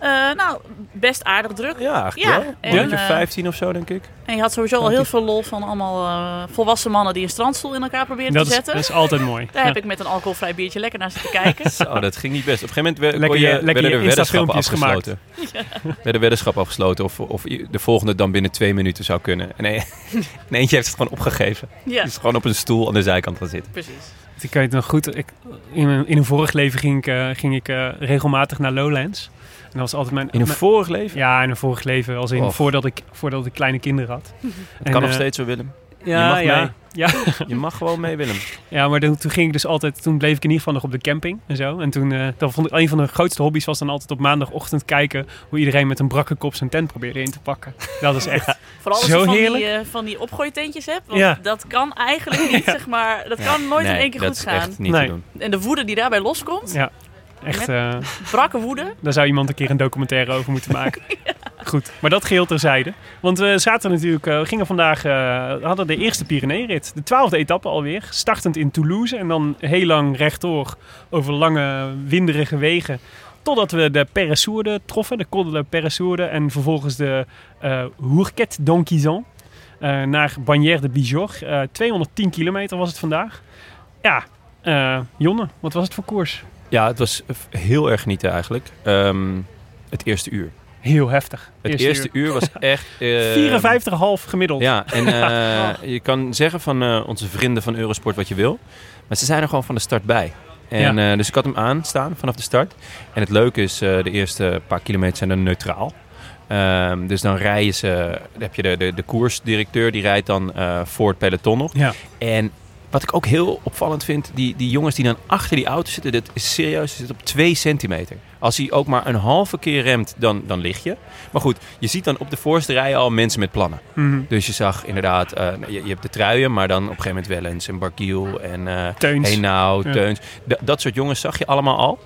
Eh, nou, best aardig druk. Ja, eigenlijk Ja, wel. en, Een beetje eh, 15 of zo, denk ik. En je had sowieso al heel veel lol van allemaal eh, volwassen mannen die een strandstoel in elkaar proberen Dat te is, zetten. dat is altijd mooi. Daar Ja. heb ik met een alcoholvrij biertje lekker naar zitten kijken. Zo, dat ging niet best. Op een gegeven moment Lekker je- je, lekker werden er weddenschappen afgesloten. werden weddenschappen afgesloten of, of de volgende dan binnen twee minuten zou kunnen. En, een- en eentje heeft het gewoon opgegeven. ja, is gewoon op een stoel aan de zijkant gaan zitten. precies. Ik weet nog goed, ik, in, een, in een vorig leven ging ik, eh, ging ik eh, regelmatig naar Lowlands. En dat was altijd mijn... In een mijn- vorig leven? Ja, in een vorig leven, als in voordat ik, voordat ik kleine kinderen had. Het En, kan nog eh, steeds zo, Willem. Ja, mag ja, mee. ja, Je mag gewoon mee, Willem. ja, maar toen, toen ging ik dus altijd, toen bleef ik in ieder geval nog op de camping en zo. En toen, eh dan vond ik, een van de grootste hobby's was dan altijd op maandagochtend kijken hoe iedereen met een brakke kop zijn tent probeerde in te pakken. Dat is echt, Vooral als Zo je van heerlijk. die, eh, van die opgooitentjes hebt. Want Ja. dat kan eigenlijk niet, zeg maar. Dat kan nooit nee, in één keer dat goed is gaan. echt niet Nee. te doen. En de woede die daarbij loskomt, ja, echt, eh, brakke woede. daar zou iemand een keer een documentaire over moeten maken. Goed, maar dat geheel terzijde. Want we zaten natuurlijk, eh, we gingen vandaag, we hadden de eerste Pyreneeënrit. De twaalfde etappe alweer. Startend in Toulouse en dan heel lang rechtdoor over lange winderige wegen. Totdat we de Peressourde troffen, de Col de la Peressourde. En vervolgens de eh Hourquet d'Anquizan eh naar Bagnères de Bijor. Eh 210 kilometer was het vandaag. Ja, Jonne, wat was het voor koers? Ja, het was heel erg genieten eigenlijk. Ehm, het eerste uur. Heel heftig. Het eerste, uur. was echt... eh, 54,5 gemiddeld. Ja, en eh, je kan zeggen van eh, onze vrienden van Eurosport wat je wil. Maar ze zijn er gewoon van de start bij. En, eh, dus ik had hem aanstaan vanaf de start. En het leuke is, de eerste paar kilometer zijn dan neutraal. Ehm, dus dan rijden ze, dan heb je de, de, de koersdirecteur, die rijdt dan voor het peloton nog. Ja. En wat ik ook heel opvallend vind, die, die jongens die dan achter die auto zitten, dat is serieus, zit op 2 centimeter. Als hij ook maar een halve keer remt, dan, dan lig je. Maar goed, je ziet dan op de voorste rij al mensen met plannen. Mhm. Dus je zag inderdaad, eh, je, je hebt de truien, maar dan op een gegeven moment Wellens en Bargiel en eh Teuns. Ja. Teuns. D- dat soort jongens zag je allemaal al.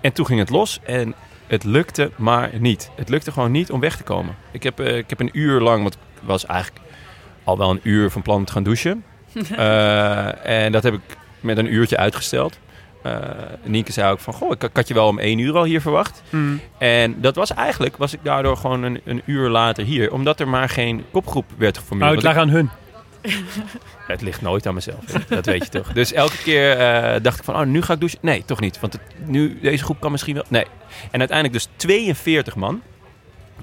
En toen ging het los en het lukte maar niet. Het lukte gewoon niet om weg te komen. Ik heb, eh, ik heb een uur lang, want ik was eigenlijk al wel een uur van plan om te gaan douchen. Eh, en dat heb ik met een uurtje uitgesteld. Eh Nienke zei ook van, goh, ik, ik had je wel om één uur al hier verwacht. Mhm. En dat was eigenlijk, was ik daardoor gewoon een, een uur later hier. Omdat er maar geen kopgroep werd geformeerd. Oh, het lag aan hun. het ligt nooit aan mezelf, dat weet je toch. Dus elke keer eh, dacht ik van, oh, nu ga ik douchen. Nee, toch niet. Want het, nu, deze groep kan misschien wel... Nee. En uiteindelijk dus 42 man.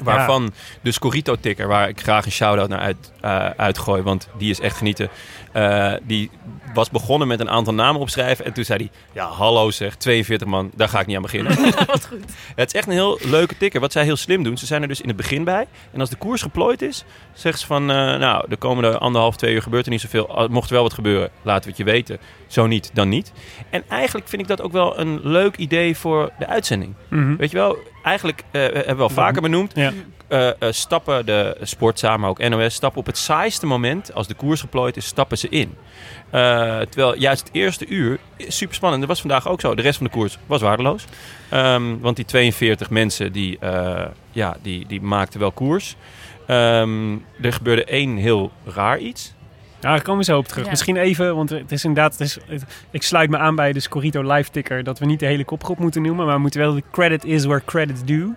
Waarvan de Scorito-ticker, waar ik graag een shout-out naar uit, eh, uitgooi. Want die is echt genieten. Eh, die was begonnen met een aantal namen opschrijven. En toen zei hij, ja hallo zeg, 42 man, daar ga ik niet aan beginnen. Wat goed. Het is echt een heel leuke ticker. Wat zij heel slim doen, ze zijn er dus in het begin bij. En als de koers geplooid is, zeggen ze van... eh, nou, de komende anderhalf, twee uur gebeurt er niet zoveel. Ah, Mocht er wel wat gebeuren, laten we het je weten. Zo niet, dan niet. En eigenlijk vind ik dat ook wel een leuk idee voor de uitzending. Mhm. Weet je wel, eigenlijk eh, hebben we wel vaker benoemd. Ja. eh, eh, stappen de Sportza, maar ook NOS, stappen op het saaiste moment, als de koers geplooid is, stappen ze in. Eh, terwijl juist het eerste uur super spannend. Dat was vandaag ook zo. De rest van de koers was waardeloos. Ehm, want die 42 mensen die, eh, ja, die, die maakten wel koers. Ehm, er gebeurde één heel raar iets. Ja, daar komen we zo op terug. Ja. Misschien even, want het is inderdaad... Het is, het- ik sluit me aan bij de Scorito live ticker... dat we niet de hele kopgroep moeten noemen... maar we moeten wel de credit is where credit's due.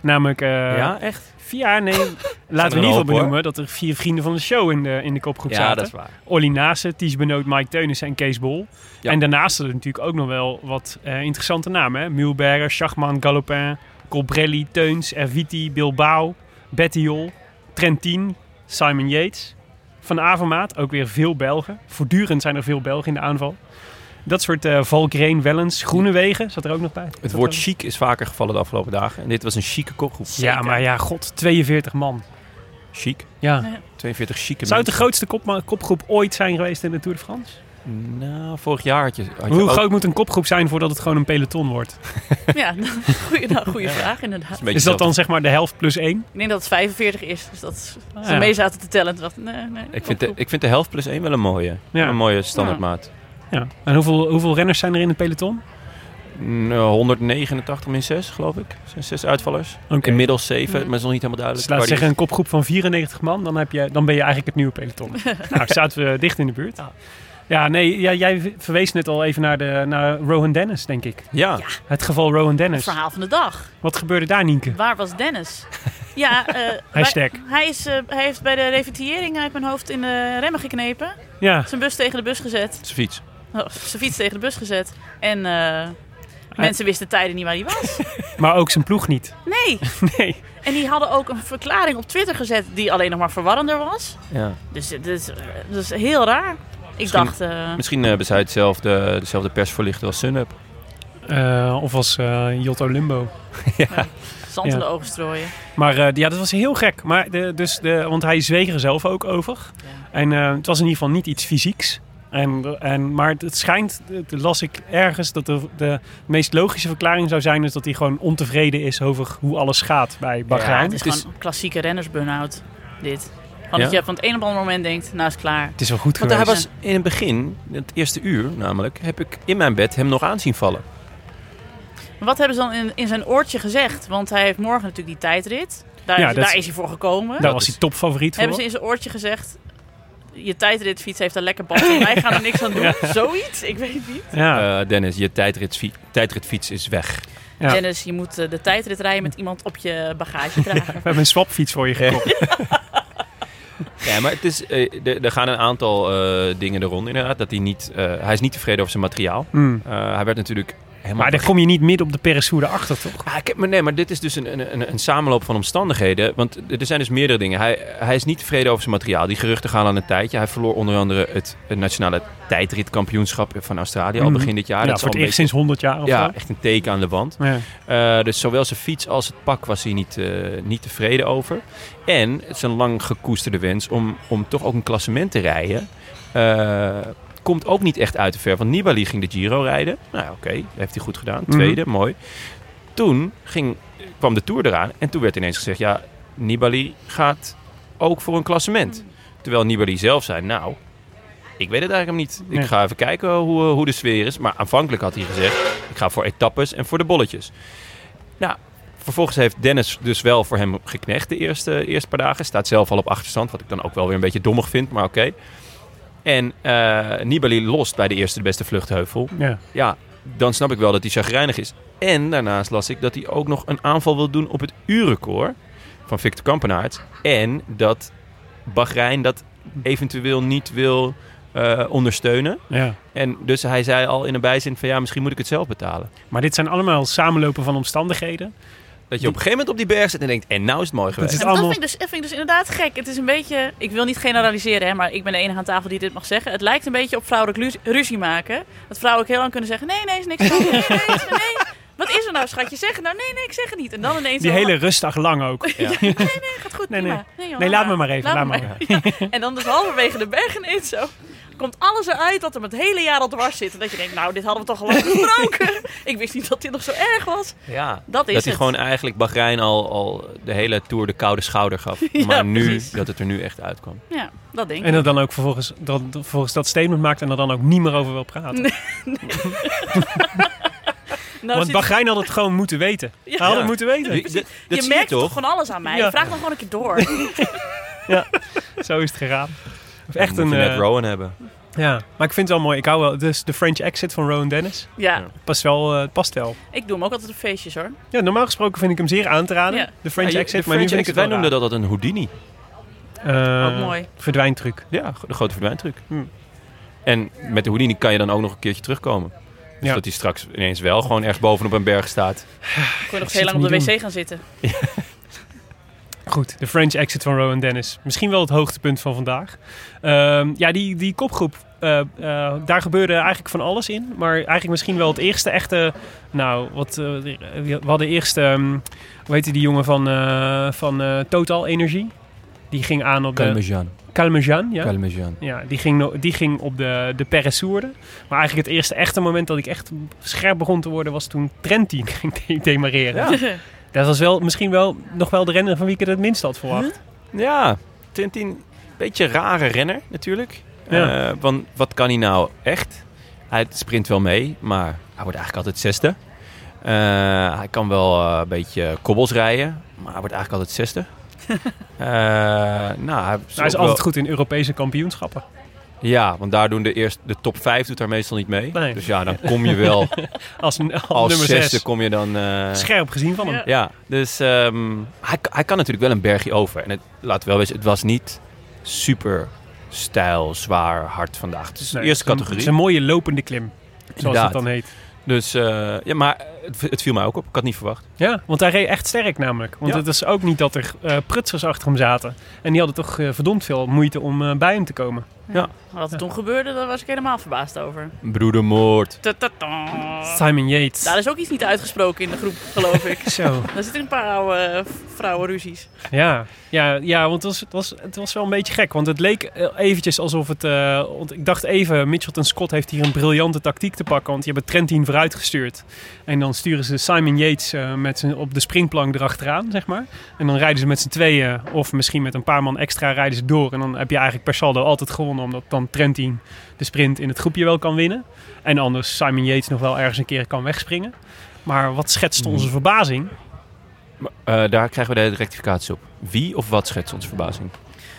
Namelijk... eh, ja, echt? Ja, nee. Laten we in een ieder geval hoop, hoor. benoemen dat er vier vrienden van de show in de, in de kopgroep Ja, zaten. dat is waar. Olly Naassen, Ties Benoot, Mike Teunissen en Kees Bol. Ja. En daarnaast er natuurlijk ook nog wel wat eh, interessante namen. Hè? Mühlberger, Schachman, Galopin, Colbrelli, Teuns, Erviti, Bilbao, Bettiol, Trentin, Simon Yates. Van Avermaat, ook weer veel Belgen. Voortdurend zijn er veel Belgen in de aanval. Dat soort eh Valkreen, Wellens, Groenewegen zat er ook nog bij. Het woord chic is vaker gevallen de afgelopen dagen. En dit was een chique kopgroep. Ja, maar ja, god, 42 man. Chic. Ja. 42 chique Zou het de grootste kop, kopgroep ooit zijn geweest in de Tour de France? Nou, vorig jaar had je... Had je Hoe ook- groot moet een kopgroep zijn voordat het gewoon een peloton wordt? Ja, goeie, nou, goeie vraag inderdaad. beetje Is dat dan zeg maar de helft plus één? Ik denk dat het 45 is. Dus dat ze Ah, ja. mee zaten te tellen. Dacht nee, nee. Ik vind, de, ik vind de helft plus één wel een mooie. Ja. Een mooie standaardmaat. Ja. En hoeveel, hoeveel renners zijn er in het peloton? Nou, 189 min 6, geloof ik. zijn zes uitvallers. Inmiddels 7, Mhm. maar is nog niet helemaal Dus duidelijk. laten we zeggen een kopgroep van 94 man. Dan, heb je, dan ben je eigenlijk het nieuwe peloton. nou, zaten we dicht in de buurt. Ja, nee, ja, jij verwees net al even naar, de, naar Rowan Dennis, denk ik. Ja, Het geval Rowan Het Dennis. verhaal van de dag. Wat gebeurde daar, Nienke? Waar was Dennis? Ja, eh, Hashtag. wij- hij, is, eh, hij heeft bij de revitering uit mijn hoofd in de remmen geknepen. Ja, Zijn bus tegen de bus gezet. zijn fiets. Oh, zijn fiets tegen de bus gezet. En eh, mensen wisten tijden niet waar hij was. maar ook zijn ploeg niet. Nee. Nee. En die hadden ook een verklaring op Twitter gezet die alleen nog maar verwarrender was. Ja. Dus het is, het is heel raar. Ik Misschien- dacht, eh, Misschien hebben zij hetzelfde, dezelfde persvoorlichter als Sunup. Eh, of als eh Jotto Limbo. zand in Ja. de ogen strooien. Maar eh, ja, dat was heel gek. Maar de, dus de, want hij zweeg er zelf ook over. En eh, het was in ieder geval niet iets fysieks. En, en, maar het schijnt, dat las ik ergens, dat de, de meest logische verklaring zou zijn... is dat hij gewoon ontevreden is over hoe alles gaat bij Ja, Bahrein. het is Het is- gewoon een klassieke rennersburn-out. Dit. Van Ja? dat je van het een op het andere moment denkt, nou is het klaar. Het is wel goed Want hij geweest. was in het begin, het eerste uur namelijk, heb ik in mijn bed hem nog aanzien vallen. Wat hebben ze dan in, in zijn oortje gezegd? Want hij heeft morgen natuurlijk die tijdrit. Daar, Ja, is, dat- daar is hij voor gekomen. Daar was hij topfavoriet voor. Hebben ze in zijn oortje gezegd... Je tijdritfiets heeft een lekker band en wij gaan er niks aan doen. Zoiets? Ik weet het niet. Ja, Eh, Dennis, je tijdritfiets, tijdritfiets is weg. Ja. Dennis, je moet eh, de tijdrit rijden met iemand op je bagage dragen. we hebben een swapfiets voor je gekocht. Ja, maar het is, eh, er- gaan een aantal eh, dingen er rond inderdaad. Dat hij, niet, eh, hij is niet tevreden over zijn materiaal. Eh, hij werd natuurlijk helemaal... Maar daar kom je niet midden op de Peressoer achter, toch? Ja, ik heb, maar nee, maar dit is dus een, een, een, een samenloop van omstandigheden. Want er zijn dus meerdere dingen. Hij, hij is niet tevreden over zijn materiaal. Die geruchten gaan al een tijdje. Hij verloor onder andere het, het nationale tijdritkampioenschap van Australië al Mhm. begin dit jaar. Ja, Dat voor het een eerst sinds 100 jaar of zo. Ja, echt een teken aan de wand. Ja. Eh, dus zowel zijn fiets als het pak was hij niet, eh, niet tevreden over. En het is een lang gekoesterde wens om, om toch ook een klassement te rijden. Eh, komt ook niet echt uit de ver. Want Nibali ging de Giro rijden. Nou oké, heeft hij goed gedaan. Mhm. Tweede, mooi. Toen ging, kwam de Tour eraan. En toen werd ineens gezegd, ja, Nibali gaat ook voor een klassement. Terwijl Nibali zelf zei, nou, ik weet het eigenlijk niet. Ik ga even kijken hoe, eh, hoe de sfeer is. Maar aanvankelijk had hij gezegd, ik ga voor etappes en voor de bolletjes. Nou, vervolgens heeft Dennis dus wel voor hem geknecht de eerste, eerste paar dagen. Staat zelf al op achterstand, wat ik dan ook wel weer een beetje dommig vind, maar oké. En eh, Nibali lost bij de eerste de beste vluchtheuvel. Ja. Ja, dan snap ik wel dat hij chagrijnig is. En daarnaast las ik dat hij ook nog een aanval wil doen op het uurrecord van Victor Kampenaerts. En dat Bahrein dat eventueel niet wil eh, ondersteunen. Ja. En dus hij zei al in een bijzin van ja, misschien moet ik het zelf betalen. Maar dit zijn allemaal samenlopen van omstandigheden. Dat je op een gegeven moment op die berg zit en denkt, en nou is het mooi geweest. is Ja, maar dat, allemaal- vind ik dus, dat vind ik dus inderdaad gek. Het is een beetje, ik wil niet generaliseren, hè, maar ik ben de enige aan tafel die dit mag zeggen. Het lijkt een beetje op vrouwelijk ruzie maken. Dat vrouwen ook heel lang kunnen zeggen, nee, nee, is niks. Nee, nee, nee. Wat is er nou, schatje? Zeg het nou. Nee, nee, ik zeg het niet. En dan ineens... Die hele rustdag lang ook. Ja. Nee, nee, gaat goed, Nee, prima. nee. joh, Nee, laat me maar even, laat me Ja. En dan dus halverwege de bergen ineens zo... Komt alles eruit dat hem het hele jaar al dwars zit. En dat je denkt, nou, dit hadden we toch al lang besproken. ik wist niet dat dit nog zo erg was. Ja, Dat is dat hij het. gewoon eigenlijk Bahrein al, al de hele Tour de koude schouder gaf. Ja, maar nu, precies. dat het er nu echt uitkwam. Ja, dat denk ik. En er dan ook vervolgens dat, vervolgens dat statement maakt en er dan ook niet meer over wil praten. Nou, Want Bahrein had het gewoon moeten weten. Ja. Hij had het Ja. moeten weten. Dat, dat je merkt toch? toch van alles aan mij. Ja. Vraag dan gewoon een keer door. Zo is het gegaan. Of Echt moet een. je net eh, Rowan hebben. ja, maar ik vind het wel mooi. Ik hou wel. Dus de French exit van Rowan Dennis ja, past wel. eh, past wel. ik doe hem ook altijd op feestjes hoor. Ja, normaal gesproken vind ik hem zeer aan te raden. Ja. De French Ja, je- exit. de maar nu French vind ik het wij wel noemden dat altijd een Houdini. Eh, Ook mooi. Verdwijntruc. Ja, de grote verdwijntruc. Hmm. En met de Houdini kan je dan ook nog een keertje terugkomen. Dus Ja. dat hij straks ineens wel gewoon ergens bovenop een berg staat. Ik kon nog heel lang op de wc gaan zitten. Goed, de French exit van Rowan Dennis. Misschien wel het hoogtepunt van vandaag. Ehm, ja, die, die kopgroep. eh, eh, daar gebeurde eigenlijk van alles in. Maar eigenlijk misschien wel het eerste echte... Nou, wat, eh, we hadden eerst... ehm, hoe heette die jongen van, eh, van eh, Total Energie? Die ging aan op de... Calmejean. Calmejean, ja. Ja, die ging, die ging op de, de Peressourde. Maar eigenlijk het eerste echte moment dat ik echt scherp begon te worden... was toen Trentin ging de- demareren. Dat was wel, misschien wel nog wel de renner van wie ik het het minst had verwacht. Ja, Trentin, beetje rare renner natuurlijk. Ja. Eh, want wat kan hij nou echt? Hij sprint wel mee, maar hij wordt eigenlijk altijd zesde. Eh, hij kan wel eh, een beetje kobbels rijden, maar hij wordt eigenlijk altijd zesde. Nou, hij, Hij is altijd goed in Europese kampioenschappen. Ja, want daar doen de, eerst, de top 5 doet daar meestal niet mee. Nee. Dus ja, dan kom je wel Als, als, als nummer zesde 6. kom je dan... eh, Scherp gezien van hem. Ja. Ja, dus ehm, hij, hij kan natuurlijk wel een bergje over. En het, laten we wel wezen, het was niet super stijl, zwaar, hard vandaag. Het is de eerste het is een- categorie. Het is een mooie lopende klim. Zoals Inderdaad. het dan heet. Dus eh, ja, maar het, het viel mij ook op. Ik had het niet verwacht. Ja, want hij reed echt sterk namelijk. Want Ja. het is ook niet dat er eh, prutsers achter hem zaten. En die hadden toch verdomd veel moeite om bij hem te komen. Wat er toen gebeurde, daar was ik helemaal verbaasd over. Broedermoord. Simon Yates. Daar is ook iets niet uitgesproken in de groep, geloof ik. Zo. Daar zitten een paar oude eh, vrouwenruzies. Ja, ja, ja want het was, het, was, het was wel een beetje gek. Want het leek eh, eventjes alsof het... eh, want ik dacht even, Mitchelton Scott heeft hier een briljante tactiek te pakken. Want die hebben Trentin vooruit gestuurd. En dan sturen ze Simon Yates eh, met zijn, op de springplank erachteraan, zeg maar. En dan rijden ze met z'n tweeën, of misschien met een paar man extra, rijden ze door. En dan heb je eigenlijk per saldo altijd gewonnen. Omdat dan Trentin de sprint in het groepje wel kan winnen. En anders Simon Yates nog wel ergens een keer kan wegspringen. Maar wat schetst onze verbazing? Eh, daar krijgen we de rectificatie op. Wie of wat schetst onze verbazing?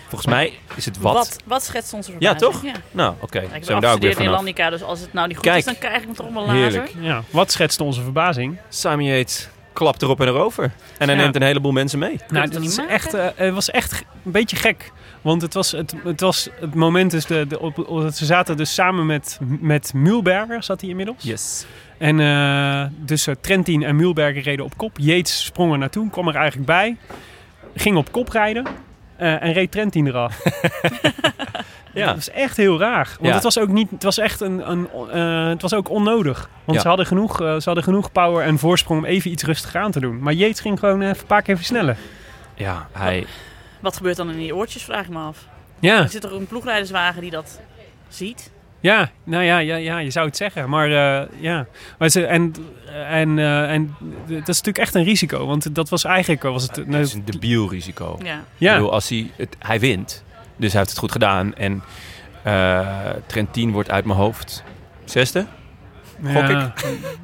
Volgens mij is het wat. Wat, wat schetst onze Ja, verbazing? toch? Ja. Nou, oké. Ja, ik we daar ook weer afgestudeerd in vanaf. Landica, dus als het nou niet goed Kijk. is, dan krijg ik hem toch allemaal lazer. Heerlijk. Ja, wat schetst onze verbazing? Simon Yates klapt erop en erover. En hij Ja. neemt een heleboel mensen mee. Nou, het dat is echt, eh, het was echt een beetje gek. Want het was het, het, was het moment, dus de, de, op, ze zaten dus samen met, met Mühlberger, zat hij inmiddels. Yes. En eh, dus eh, Trentin en Mühlberger reden op kop. Yates sprong er naartoe, kwam er eigenlijk bij. Ging op kop rijden eh, en reed Trentin eraf. Ja. Dat was echt heel raar. Want Ja. het was ook niet, het was echt een, een het was ook onnodig. Want Ja. ze, hadden genoeg, ze hadden genoeg power en voorsprong om even iets rustiger aan te doen. Maar Yates ging gewoon even een paar keer versnellen. Ja, hij... Wat gebeurt dan in die oortjes, vraag ik me af. Ja. Er zit toch een ploegrijderswagen die dat ziet? Ja, nou ja, ja, ja, je zou het zeggen. Maar eh, ja, maar ze, en, en, eh, en dat is natuurlijk echt een risico. Want dat was eigenlijk, was het... Het nou, is een debiel risico. Ja. Ik ja, bedoel, als hij, het, hij wint, dus hij heeft het goed gedaan. En eh Trentin wordt uit mijn hoofd zesde. Gok ja.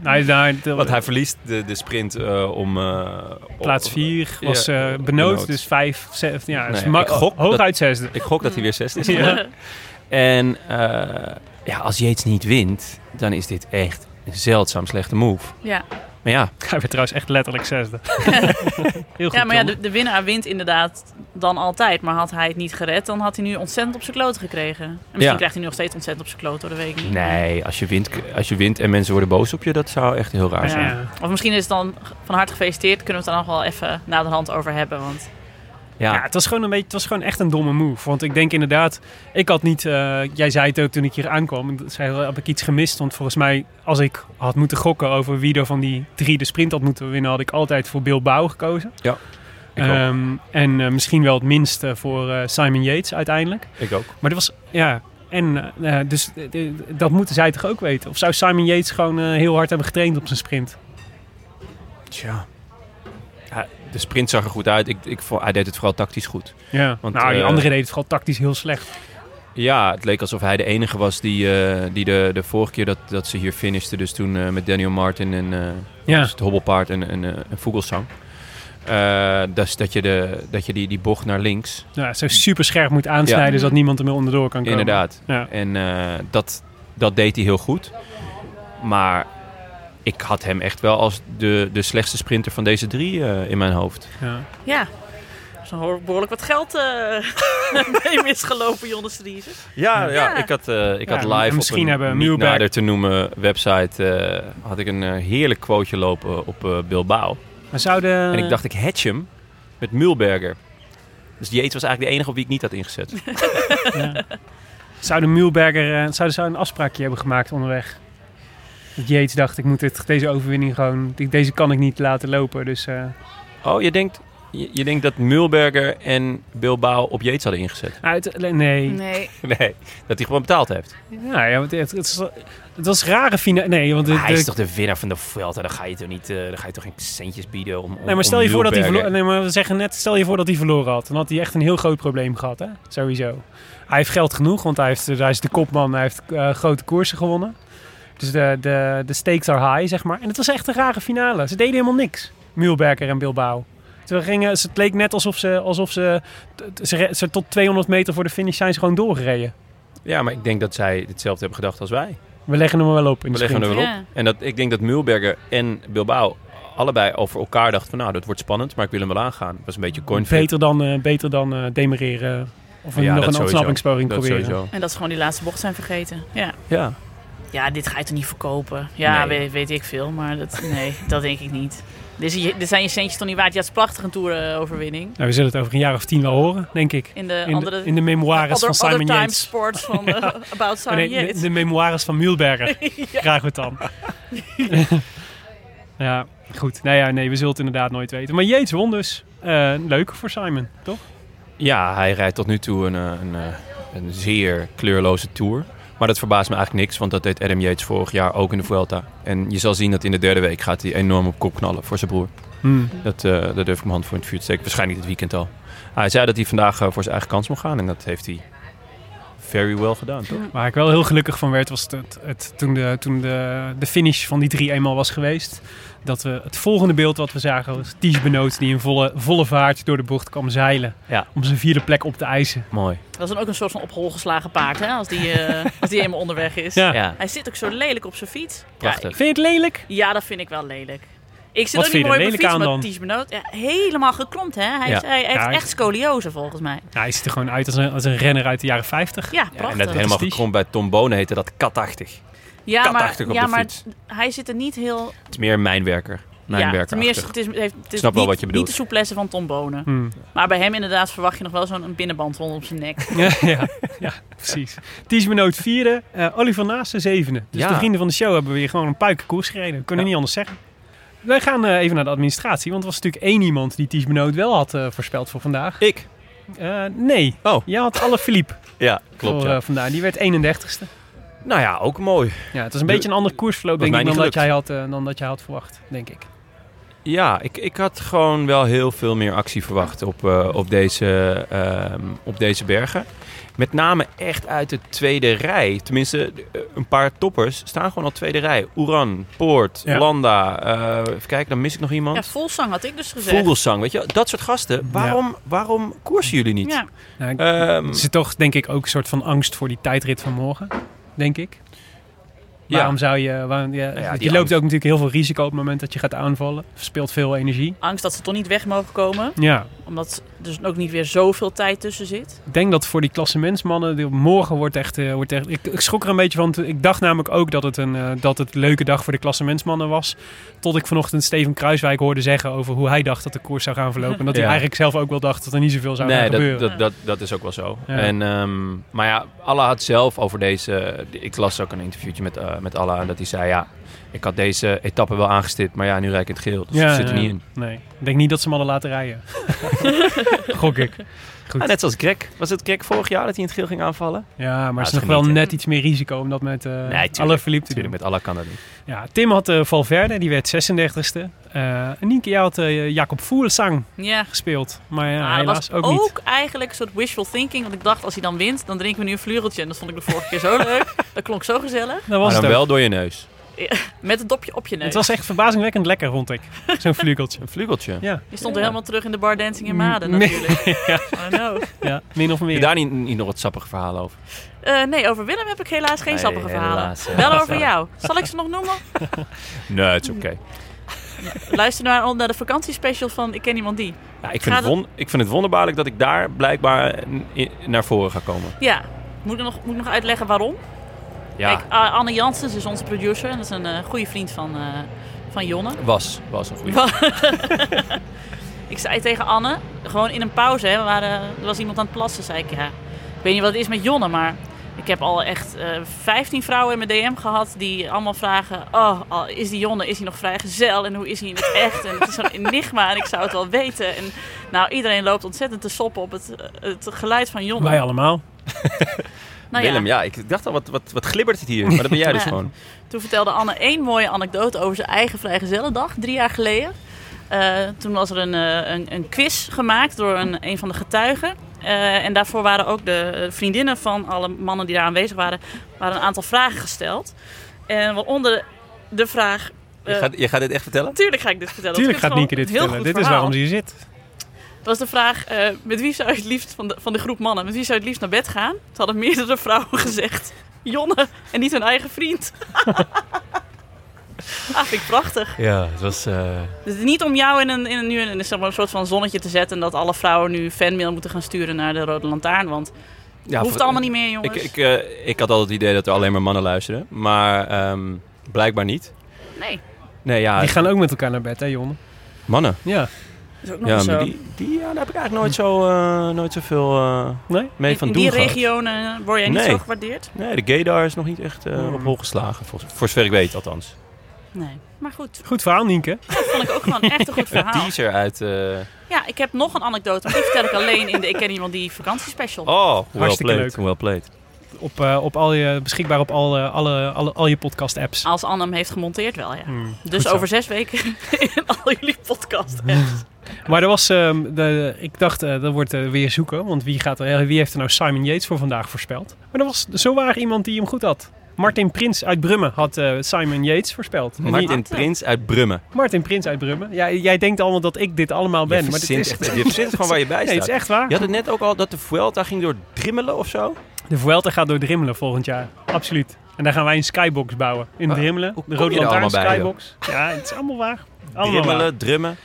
Nou, de- Want hij verliest de, de sprint eh, om... eh, op- plaats 4 was Ja, eh benoot. dus 5, 7, ja, dus Nee, ma- ik gok hooguit zesde. Ik gok dat hij weer zesde is. Ja. En eh, ja, als Yates niet wint, dan is dit echt een zeldzaam slechte move. Ja. Maar ja, Hij werd trouwens echt letterlijk zesde. Heel goed, ja, maar ja, de, de winnaar wint inderdaad dan altijd. Maar had hij het niet gered, dan had hij nu ontzettend op zijn kloten gekregen. En misschien Ja. krijgt hij nu nog steeds ontzettend op zijn kloten, dat weet ik niet. nee, als je, wint, als je wint en mensen worden boos op je, dat zou echt heel raar Ja. zijn. Ja. Of misschien is het dan van harte gefeliciteerd. Kunnen we het er nog wel even na de hand over hebben. Want Ja, Ja, het was gewoon een beetje, het was gewoon echt een domme move. Want ik denk inderdaad, ik had niet, eh, jij zei het ook toen ik hier aankwam, zei, heb ik iets gemist. Want volgens mij, als ik had moeten gokken over wie er van die drie de sprint had moeten winnen, had ik altijd voor Bilbao gekozen. ook. Ehm, en eh, misschien wel het minste voor eh, Simon Yates uiteindelijk. ik ook. Maar dat was, ja, en dus dat moeten zij toch ook weten? Of zou Simon Yates gewoon heel hard hebben getraind op zijn sprint? Tja. De sprint zag er goed uit. Ik, ik, vond- hij deed het vooral tactisch goed. Ja, Want, nou, die eh, andere deed het vooral tactisch heel slecht. Ja, het leek alsof hij de enige was die, eh, die de, de vorige keer dat, dat ze hier finishte, dus toen eh, met Daniel Martin en Ja. dus het hobbelpaard en, en, en Vogelsang. Dus dat je, de, dat je die, die bocht naar links, Ja, zo super scherp moet aansnijden, Ja. zodat niemand er meer onderdoor kan komen. inderdaad. Ja. En dat, dat deed hij heel goed. Maar ik had hem echt wel als de, de slechtste sprinter van deze drie eh, in mijn hoofd. Ja. ja, er is nog behoorlijk wat geld eh mee misgelopen, Jonas Driessen. Ja, Ja. ja. ik had, eh, ik Ja, had live misschien op een hebben niet Mühlberg- nader te noemen website eh, had ik een heerlijk quoteje lopen op eh, Bilbao. Maar zouden... En ik dacht, ik hatch hem met Mulberger. Dus Yates was eigenlijk de enige op wie ik niet had ingezet. Ja. Eh, zouden ze een afspraakje hebben gemaakt onderweg? Dat Yates dacht, ik moet dit, deze overwinning gewoon... Deze kan ik niet laten lopen, dus... eh, Oh, je denkt, je, je denkt dat Mulberger en Bilbao op Yates hadden ingezet? uit, nee. nee. Nee. Nee, dat hij gewoon betaald heeft. Ja, ja want het, het, is- het was een rare finale. Nee, want hij is de- toch de winnaar van de Vuelta? Dan ga je toch niet, eh, dan ga je toch geen centjes bieden om, om Nee, maar stel je voor dat hij verloren... Nee, maar we zeggen net, stel je voor dat hij verloren had. Dan had hij echt een heel groot probleem gehad, hè? Sowieso. Hij heeft geld genoeg, want hij, heeft, hij is de kopman. Hij heeft eh, grote koersen gewonnen. Dus de, de, de stakes are high, zeg maar. En het was echt een rare finale. Ze deden helemaal niks. Mühlberger en Bilbao. Ze gingen, het leek net alsof ze, alsof ze, ze, ze tot 200 meter voor de finish zijn ze gewoon doorgereden. Ja, maar ik denk dat zij hetzelfde hebben gedacht als wij. We leggen hem wel op in de We leggen er wel op. Ja. En dat, ik denk dat Mulberger en Bilbao allebei over elkaar dachten van... nou, dat wordt spannend, maar ik wil hem wel aangaan. Dat was een beetje coin flip. Beter dan, eh, beter dan eh, demereren. Of Ja, nog een ontsnappingspoging Dat proberen. sowieso. En dat ze gewoon die laatste bocht zijn vergeten. Ja, Ja. Ja dit ga je toch niet verkopen? Ja, Nee. weet, weet ik veel, maar dat, nee, dat denk ik niet. Dit, is, je- dit zijn je centjes toch niet waard? Ja, het is prachtig een tour-overwinning. Nou, we zullen het over een jaar of tien wel horen, denk ik. In de In andere... de, in de memoires other, van Simon other time Yates. sports van eh, About Simon nee, de, Yates. de memoires van Mühlberger. Krijgen we het dan. ja, goed. Nou ja, nee, we zullen het inderdaad nooit weten. Maar Yates won dus. Eh, leuk voor Simon, toch? Ja, hij rijdt tot nu toe een, eh, een, eh, een zeer kleurloze Tour. Maar dat verbaast me eigenlijk niks, want dat deed Adam Yates vorig jaar ook in de Vuelta. En je zal zien dat in de derde week gaat hij enorm op kop knallen voor zijn broer. Hmm. Dat, eh dat durf ik mijn hand voor in het vuur te steken. Waarschijnlijk dit weekend al. Hij zei dat hij vandaag eh, voor zijn eigen kans mocht gaan. En dat heeft hij very well gedaan, toch? Waar ik wel heel gelukkig van werd, was het, het, het- toen, de, toen de, de finish van die drie eenmaal was geweest. Dat we het volgende beeld wat we zagen was Ties Benoot die in volle, volle vaart door de bocht kwam zeilen. Ja. Om zijn vierde plek op te eisen. Mooi. Dat is dan ook een soort van op hol geslagen paard, hè? Als die, eh, als die eenmaal onderweg is. Ja. Ja, Hij zit ook zo lelijk op zijn fiets. prachtig. Vind je het lelijk? Ja, dat vind ik wel lelijk. Ik zit Wat ook niet mooi op mijn fiets, aan maar? Ties Benoot, ja, helemaal geklompt, hè? Hij, Ja. is- hij heeft Ja, echt scoliose, volgens mij. Ja, hij ziet er gewoon uit als een, als een renner uit de jaren 50. Ja, Ja, prachtig. en dat helemaal gekromd bij Tom Bonen heette dat katachtig. Ja, maar, op ja, de maar fiets. hij zit er niet heel... Het is meer mijnwerker. Ja, het is, het heeft- het is Snap wel niet, wat je bedoelt. niet de souplesse van Tom Bonen. Hmm. Maar bij hem inderdaad verwacht je nog wel zo'n binnenband rondom zijn nek. Ja, ja, ja, precies. Ties Benoot vierde, eh Oliver Naasten zevende. Dus Ja. de vrienden van de show hebben weer gewoon een puikenkoers gereden. Kunnen Ja. niet anders zeggen. Wij gaan eh, even naar de administratie, want er was natuurlijk één iemand die Ties Benoot wel had eh, voorspeld voor vandaag. Ik? Eh, nee, Oh. jij had alle Philippe Ja, klopt. voor Ja. eh, vandaag. Die werd 31ste. Nou ja, ook mooi. Ja, het is een De- beetje een ander koersverloop denk ik dan dat, jij had, eh, dan dat jij had verwacht, denk ik. Ja, ik, ik had gewoon wel heel veel meer actie verwacht op, eh, op, deze, ehm, op deze bergen. Met name echt uit de tweede rij. Tenminste, eh, een paar toppers staan gewoon al tweede rij. Oeran, Poort, Ja. Landa. eh, even kijken, dan mis ik nog iemand. Ja, Volsang had ik dus gezegd. Vogelsang, weet je? Dat soort gasten. Waarom, waarom koersen jullie niet? Ja, Nou, ik- Ehm, er zit toch denk ik ook een soort van angst voor die tijdrit van morgen, denk ik. Ja. Waarom zou je... Waarom, ja, Nou ja, je loopt angst. ook natuurlijk heel veel risico op het moment dat je gaat aanvallen. Verspeelt veel energie. angst dat ze toch niet weg mogen komen. Ja, Omdat dus ook niet weer zoveel tijd tussen zit. ik denk dat voor die klassementsmannen, die- morgen wordt echt... eh, wordt echt ik, ik schrok er een beetje van. Ik dacht namelijk ook dat het, een, eh, dat het een leuke dag voor de klassementsmannen was. Tot ik vanochtend Steven Kruiswijk hoorde zeggen over hoe hij dacht dat de koers zou gaan verlopen. En dat hij eigenlijk zelf ook wel dacht dat er niet zoveel zou gaan Nee, dat, gebeuren. dat, dat, dat is ook wel zo. Ja. En, ehm, maar ja, Allah had zelf over deze... Ik las ook een interviewtje met, eh met Allah. En dat hij zei, ja, ik had deze etappe wel aangestipt. Maar ja, nu rijd ik in het geel. Dus Ja, zit er ja. niet in. Nee, ik denk niet dat ze hem hadden laten rijden. Gok ik. Goed. Ah, net zoals Greg. Was het Greg vorig jaar dat hij in het geel ging aanvallen? Ja, maar Ah, het is nog wel net iets meer risico om dat met eh Nee, tuurlijk. alle Philippe te doen. Natuurlijk, met Allah kan dat niet. Ja, Tim had eh Valverde, die werd 36e. Eh en Nienke, jij had eh, Jacob Voelsang Ja. gespeeld. Maar ja, dat helaas was ook, niet. ook eigenlijk een soort wishful thinking. Want ik dacht, als hij dan wint, dan drinken we nu een vlugeltje. En dat vond ik de vorige keer zo leuk. Dat klonk zo gezellig. Dat Maar was dan het wel door je neus. Met het dopje op je neus. Het was echt verbazingwekkend lekker, vond ik. Zo'n vlugeltje. Een vlugeltje. Ja, Je stond er helemaal terug in de bar Dancing in Maden Nee. natuurlijk. ja, know. ja, min of Heb je meer. daar niet, niet nog wat sappige verhalen over? Eh, nee, over Willem heb ik helaas geen Nee, sappige verhalen. helaas, Wel helaas. over jou. Zal ik ze nog noemen? Nee, het is oké. Luister naar, naar de vakantiespecial van Ik ken iemand die. Ja, ik, vind het won- ik vind het wonderbaarlijk dat ik daar blijkbaar naar voren ga komen. Ja, moet ik nog, moet ik nog uitleggen waarom? Ja, Kijk, Anne Janssens is onze producer. En dat is een eh, goede vriend van, eh, van Jonne. was. Was een goede. Ik zei tegen Anne, gewoon in een pauze, hè, we waren, er was iemand aan het plassen, zei ik, ja, ik weet niet wat het is met Jonne, maar ik heb al echt eh 15 vrouwen in mijn DM gehad die allemaal vragen, oh, is die Jonne, is hij nog vrijgezel en hoe is hij in het echt? En het is zo'n enigma en ik zou het wel weten. En nou, iedereen loopt ontzettend te soppen op het, het geluid van Jonne. Wij allemaal. Nou Willem, ja, ik dacht al, wat, wat, wat glibbert het hier? Maar dat ben jij dus Ja. gewoon. Toen vertelde Anne één mooie anekdote over zijn eigen vrijgezellendag, drie jaar geleden. Eh, toen was er een, eh, een, een quiz gemaakt door een, een van de getuigen. Eh, en daarvoor waren ook de vriendinnen van alle mannen die daar aanwezig waren, waren een aantal vragen gesteld. En waaronder de vraag... Je gaat, je gaat dit echt vertellen? Tuurlijk ga ik dit vertellen. Tuurlijk gaat Nienke dit vertellen. Dit is waarom ze hier zit. Was de vraag, eh, met wie zou je het liefst van de, van de groep mannen, met wie zou je het liefst naar bed gaan? Toen hadden meerdere vrouwen gezegd, Jonne en niet hun eigen vriend. ah, vind ik prachtig. Ja, het was... eh, Dus het is niet om jou in een, in een, nu in een, zeg maar, een soort van zonnetje te zetten... en dat alle vrouwen nu fanmail moeten gaan sturen naar de Rode Lantaarn. Want ja, hoeft allemaal niet meer, jongens. Ik, ik, eh, ik had altijd het idee dat er alleen maar mannen luisteren. Maar ehm, blijkbaar niet. Nee, Nee, ja, Die gaan ook met elkaar naar bed, hè, Jonne? mannen. Ja. Dat is ook nog Ja, zo. die, die, ja, daar heb ik eigenlijk nooit, zo, eh, nooit zoveel eh, Nee? mee in, van in doen die gehad. regionen word jij niet Nee. zo gewaardeerd? Nee, de gaydar is nog niet echt eh, Hmm. op hol geslagen. Voor, voor zover ik weet, althans. Nee, maar goed. Goed verhaal, Nienke. Dat vond ik ook gewoon echt een goed Een verhaal. teaser uit... eh, Ja, ik heb nog een anekdote, maar die vertel ik alleen in de Ik Ken Iemand Die vakantiespecial. oh, well Hartstikke played. leuk. Well played. Op, eh, op al je, beschikbaar op al, alle, alle, al je podcast-apps. Als Anne hem heeft gemonteerd wel, ja. Hmm, Dus over zes weken in al jullie podcast apps. Maar er was, ehm, de, ik dacht, eh, dat wordt eh, weer zoeken. Want wie, gaat er, wie heeft er nou Simon Yates voor vandaag voorspeld? Maar er was zo waar iemand die hem goed had. Martin Prins uit Brummen had eh, Simon Yates voorspeld. Die- Martin Prins uit Brummen. Martin Prins uit Brummen. Ja, jij denkt allemaal dat ik dit allemaal ben. je maar dit is, echt, je verzint gewoon waar je bij nee, het staat. is echt waar. Je had het net ook al dat de Vuelta ging door Drimmelen of zo. De Vuelta gaat door Drimmelen volgend jaar. Absoluut. En daar gaan wij een skybox bouwen. In Maar Drimmelen. hoe De Rode Lantaarn bij, skybox. Ja, het is allemaal waar. Allemaal waar. Drimmelen, Drummen.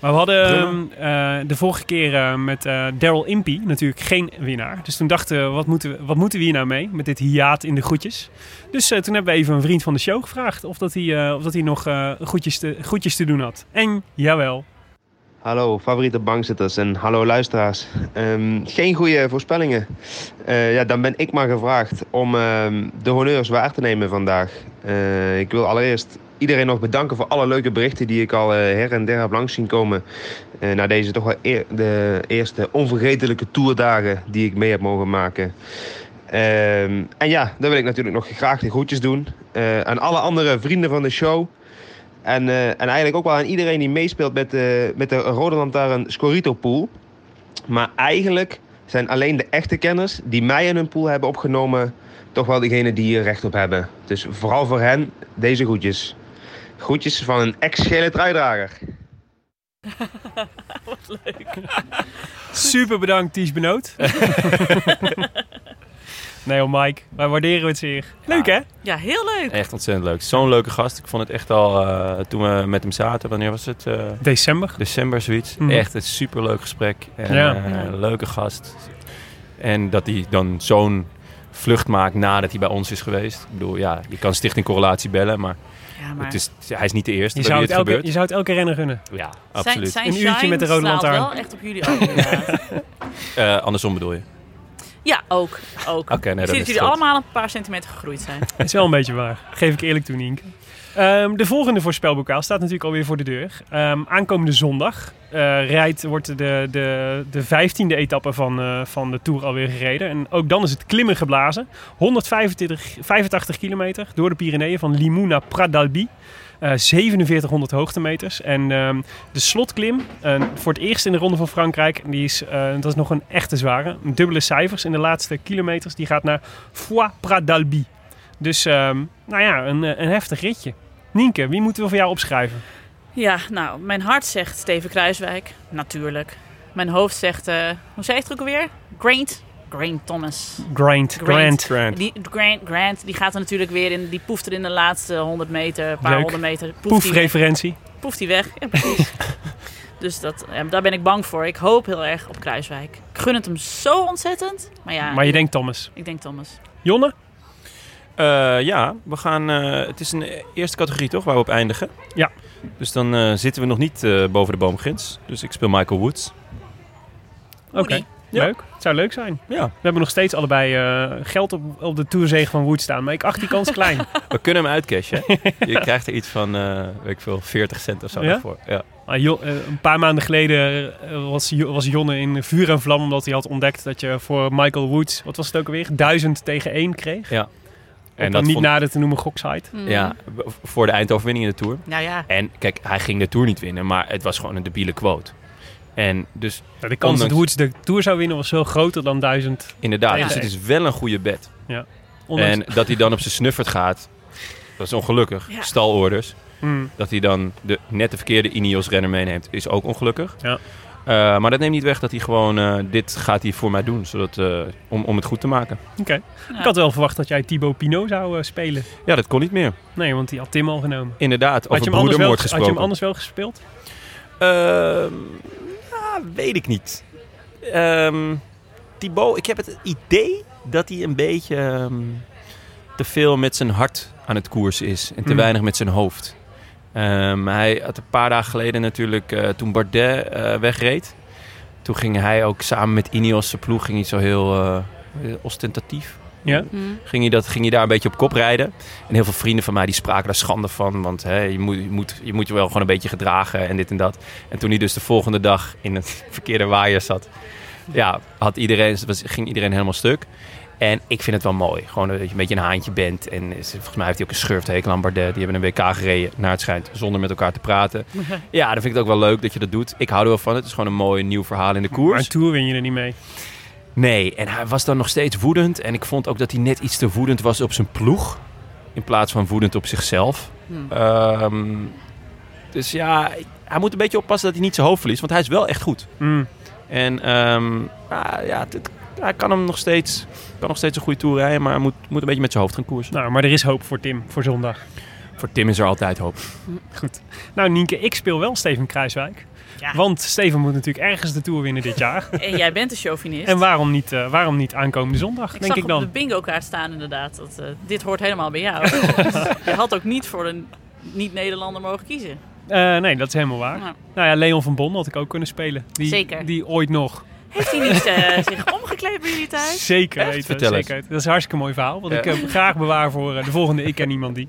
Maar we hadden Drummen. eh, de vorige keer eh, met eh Daryl Impey natuurlijk geen winnaar. Dus toen dachten we, wat moeten, we, wat moeten we hier nou mee met dit hiaat in de groetjes? Dus toen hebben we even een vriend van de show gevraagd of dat hij, of dat hij nog groetjes, te, groetjes te doen had. En jawel. Hallo favoriete bankzitters en hallo luisteraars. Ehm, geen goede voorspellingen. Eh, ja, dan ben ik maar gevraagd om ehm, de honneurs waar te nemen vandaag. Eh, ik wil allereerst iedereen nog bedanken voor alle leuke berichten die ik al eh, her en der heb langs zien komen. na deze toch wel de eerste onvergetelijke toerdagen die ik mee heb mogen maken. Ehm, en ja, dan wil ik natuurlijk nog graag de groetjes doen aan alle andere vrienden van de show. En, eh, en eigenlijk ook wel aan iedereen die meespeelt met de, met de Rode Lantaarn Scorito pool. Maar eigenlijk zijn alleen de echte kenners die mij in hun pool hebben opgenomen... toch wel degene die hier recht op hebben. Dus vooral voor hen deze groetjes. Groetjes van een ex-gele truidrager. Super bedankt, Ties Benoot. nee hoor, Mike. Wij waarderen het zeer. Leuk hè? Ja, heel leuk. Echt ontzettend leuk. Zo'n leuke gast. Ik vond het echt al, eh, toen we met hem zaten, wanneer was het? Eh, December. december zoiets. Mhm. Echt een superleuk gesprek. En, Ja. eh, Ja. Leuke gast. En dat hij dan zo'n vlucht maakt nadat hij bij ons is geweest. Ik bedoel, ja, je kan Stichting Correlatie bellen, maar, Ja, maar het is, hij is niet de eerste Je bij zou, het het elke, gebeurt. je zou het elke renner gunnen. Ja, zijn, absoluut. zijn Een uurtje met de Rode Lantaarn. wel echt op jullie. Eh, andersom bedoel je? Ja, ook. ook. Oké, nee, ik zie dat jullie goed. allemaal een paar centimeter gegroeid zijn. Dat is wel een beetje waar. Geef ik eerlijk toe, Nienke. Ehm, de volgende voorspelbokaal staat natuurlijk alweer voor de deur. Ehm, aankomende zondag eh, rijdt, wordt de, de, de vijftiende etappe van, eh, van de Tour alweer gereden. En ook dan is het klimmen geblazen. 185 85 kilometer door de Pyreneeën van Limoux naar Prat d'Albi. Eh 4700 hoogtemeters. En ehm, de slotklim, eh, voor het eerst in de Ronde van Frankrijk, die is, eh, dat is nog een echte zware. Dubbele cijfers in de laatste kilometers. Die gaat naar Foix Prat d'Albi. Dus, ehm, nou ja, een, eh, een heftig ritje. Nienke, wie moeten we voor jou opschrijven? Ja, nou, mijn hart zegt Steven Kruiswijk. Natuurlijk. Mijn hoofd zegt, eh, hoe zei het ook alweer? Grant. Grant Thomas. Grant. Grant. Grant. Die, Grant, Grant, die gaat er natuurlijk weer in. Die poeft er in de laatste 100 meter, een paar Leuk. honderd meter. Poeft die weg. Poefreferentie. Poeft die weg. Ja, precies. dus dat, ja, daar ben ik bang voor. Ik hoop heel erg op Kruiswijk. Ik gun het hem zo ontzettend. Maar ja, Maar je denkt Thomas. ik denk Thomas. Jonne? Eh, ja, we gaan. eh, het is een eerste categorie toch waar we op eindigen? Ja. Dus dan eh, zitten we nog niet eh, boven de boomgrens. Dus ik speel Michael Woods. Oké. Ja. Leuk. Het zou leuk zijn. Ja. We hebben nog steeds allebei eh, geld op, op de toerzege van Wood staan. Maar ik acht die kans klein. We kunnen hem uitcashen. je krijgt er iets van, eh, weet ik veel, 40 cent of zo Ja? voor. Ja. Ah, Jo- eh, een paar maanden geleden was, was Jonne in vuur en vlam. Omdat hij had ontdekt dat je voor Michael Woods, wat was het ook alweer? Duizend tegen één kreeg. Ja. Op En dat niet vond- nader te noemen goksite. Mm. ja, voor de eindoverwinning in de Tour. Nou ja, En kijk, hij ging de Tour niet winnen, maar het was gewoon een debiele quote. En dus Ja, de kans dat Woods de Tour zou winnen was veel groter dan duizend. inderdaad, Ja. dus het is wel een goede bet. Ondanks- En dat hij dan op zijn snuffert gaat, dat is ongelukkig. Ja. Stalorders. Hmm. Dat hij dan de, net de verkeerde Ineos-renner meeneemt, is ook ongelukkig. Ja. Eh, maar dat neemt niet weg dat hij gewoon... eh, dit gaat hij voor mij doen, zodat, eh, om, om het goed te maken. Oké. Ik had wel verwacht dat jij Thibaut Pinot zou eh, spelen. Ja, dat kon niet meer. Nee, want die had Tim al genomen. Inderdaad, Had over je, hem anders wel, broedermoord had je gesproken. hem anders wel gespeeld? Weet ik niet. Ehm Thibaut, ik heb het idee dat hij een beetje ehm, te veel met zijn hart aan het koersen is. En te Mm. weinig met zijn hoofd. Ehm, hij had een paar dagen geleden natuurlijk, eh, toen Bardet eh, wegreed. Toen ging hij ook samen met Ineos zijn ploeg ging hij zo heel heel ostentatief. Ja. Mm. Ging hij, dat, ging hij daar een beetje op kop rijden. En heel veel vrienden van mij die spraken daar schande van. Want hè, je, moet, je, moet, je moet je wel gewoon een beetje gedragen en dit en dat. En toen hij dus de volgende dag in het verkeerde waaier zat... Ja, had iedereen, was, ging iedereen helemaal stuk. En ik vind het wel mooi. Gewoon dat je een beetje een haantje bent. En volgens mij heeft hij ook een schurfthekel aan Bardet. Die hebben een WK gereden, naar het schijnt, zonder met elkaar te praten. Ja, dan vind ik het ook wel leuk dat je dat doet. Ik hou er wel van. Het is gewoon een mooi nieuw verhaal in de Maar koers. een Tour win je er niet mee. Nee, en hij was dan nog steeds woedend. En ik vond ook dat hij net iets te woedend was op zijn ploeg. In plaats van woedend op zichzelf. Hmm. Ehm, dus ja, hij moet een beetje oppassen dat hij niet zijn hoofd verliest. Want hij is wel echt goed. Mm. En ehm, ah, ja, hij kan hem nog steeds, kan nog steeds een goede tour rijden. Maar hij moet, moet een beetje met zijn hoofd gaan koersen. Nou, maar er is hoop voor Tim, voor zondag. Voor Tim is er altijd hoop. Goed. Nou, Nienke, ik speel wel Steven Kruiswijk. Ja. Want Steven moet natuurlijk ergens de Tour winnen dit jaar. En jij bent de chauvinist. en waarom niet, eh, waarom niet aankomende zondag, ik denk zag ik op dan. de bingo kaart staan inderdaad. Dat, eh, dit hoort helemaal bij jou. je had ook niet voor een niet-Nederlander mogen kiezen. Eh, nee, dat is helemaal waar. Nou, Nou ja, Leon van Bon had ik ook kunnen spelen. Die, Zeker. Die ooit nog. heeft hij niet eh, zich omgekleed bij jullie thuis? Zeker Echt? weten. Vertel zeker. Dat is een hartstikke mooi verhaal. Wat Ja. ik graag bewaar voor de volgende Ik en Iemand Die.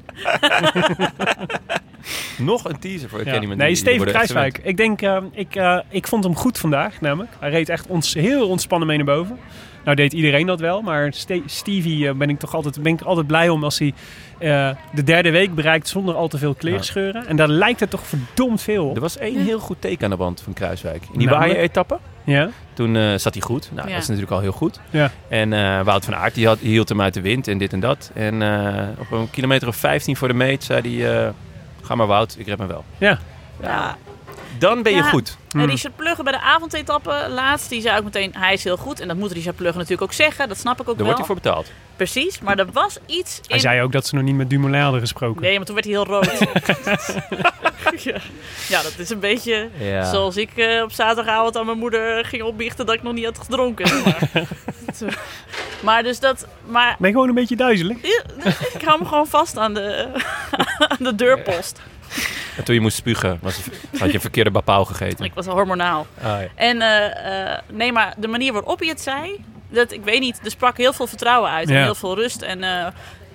Nog een teaser voor ik Ja. Nee, Steven Kruiswijk. Ik denk, eh, ik, eh, ik vond hem goed vandaag namelijk. Hij reed echt ons, heel ontspannen mee naar boven. Nou deed iedereen dat wel, maar Ste- Stevie eh, ben ik toch altijd, ben ik altijd blij om als hij eh, de derde week bereikt zonder al te veel kleerscheuren. En daar lijkt het toch verdomd veel op. Er was één heel goed teken aan de band van Kruiswijk. In die waaien-etappe. Ja? Toen eh, zat hij goed. Nou, Ja. dat is natuurlijk al heel goed. Ja. En eh, Wout van Aert die had, die hield hem uit de wind en dit en dat. En eh, op een kilometer of 15 voor de meet zei hij... eh, ga maar Wout, ik red me wel. Ja. Ja. Dan ben je Ja. goed. En Richard Plugge bij de avondetappe laatst, die zei ook meteen, hij is heel goed. En dat moet Richard Plugge natuurlijk ook zeggen, dat snap ik ook Daar wel. wordt hij voor betaald. Precies, maar er was iets in... Hij zei ook dat ze nog niet met Dumoulin hadden gesproken. Nee, maar toen werd hij heel rood. ja. ja, dat is een beetje Ja. zoals ik eh, op zaterdagavond aan mijn moeder ging opbiechten dat ik nog niet had gedronken. Maar, maar dus dat... Maar Ben je gewoon een beetje duizelig? ik hou me gewoon vast aan de, de deurpost. En toen je moest spugen, was, had je een verkeerde bapau gegeten. Ik was hormonaal. Ah, ja. En eh, eh, nee, maar de manier waarop hij het zei, dat ik weet niet, er sprak heel veel vertrouwen uit en Ja. heel veel rust. En eh,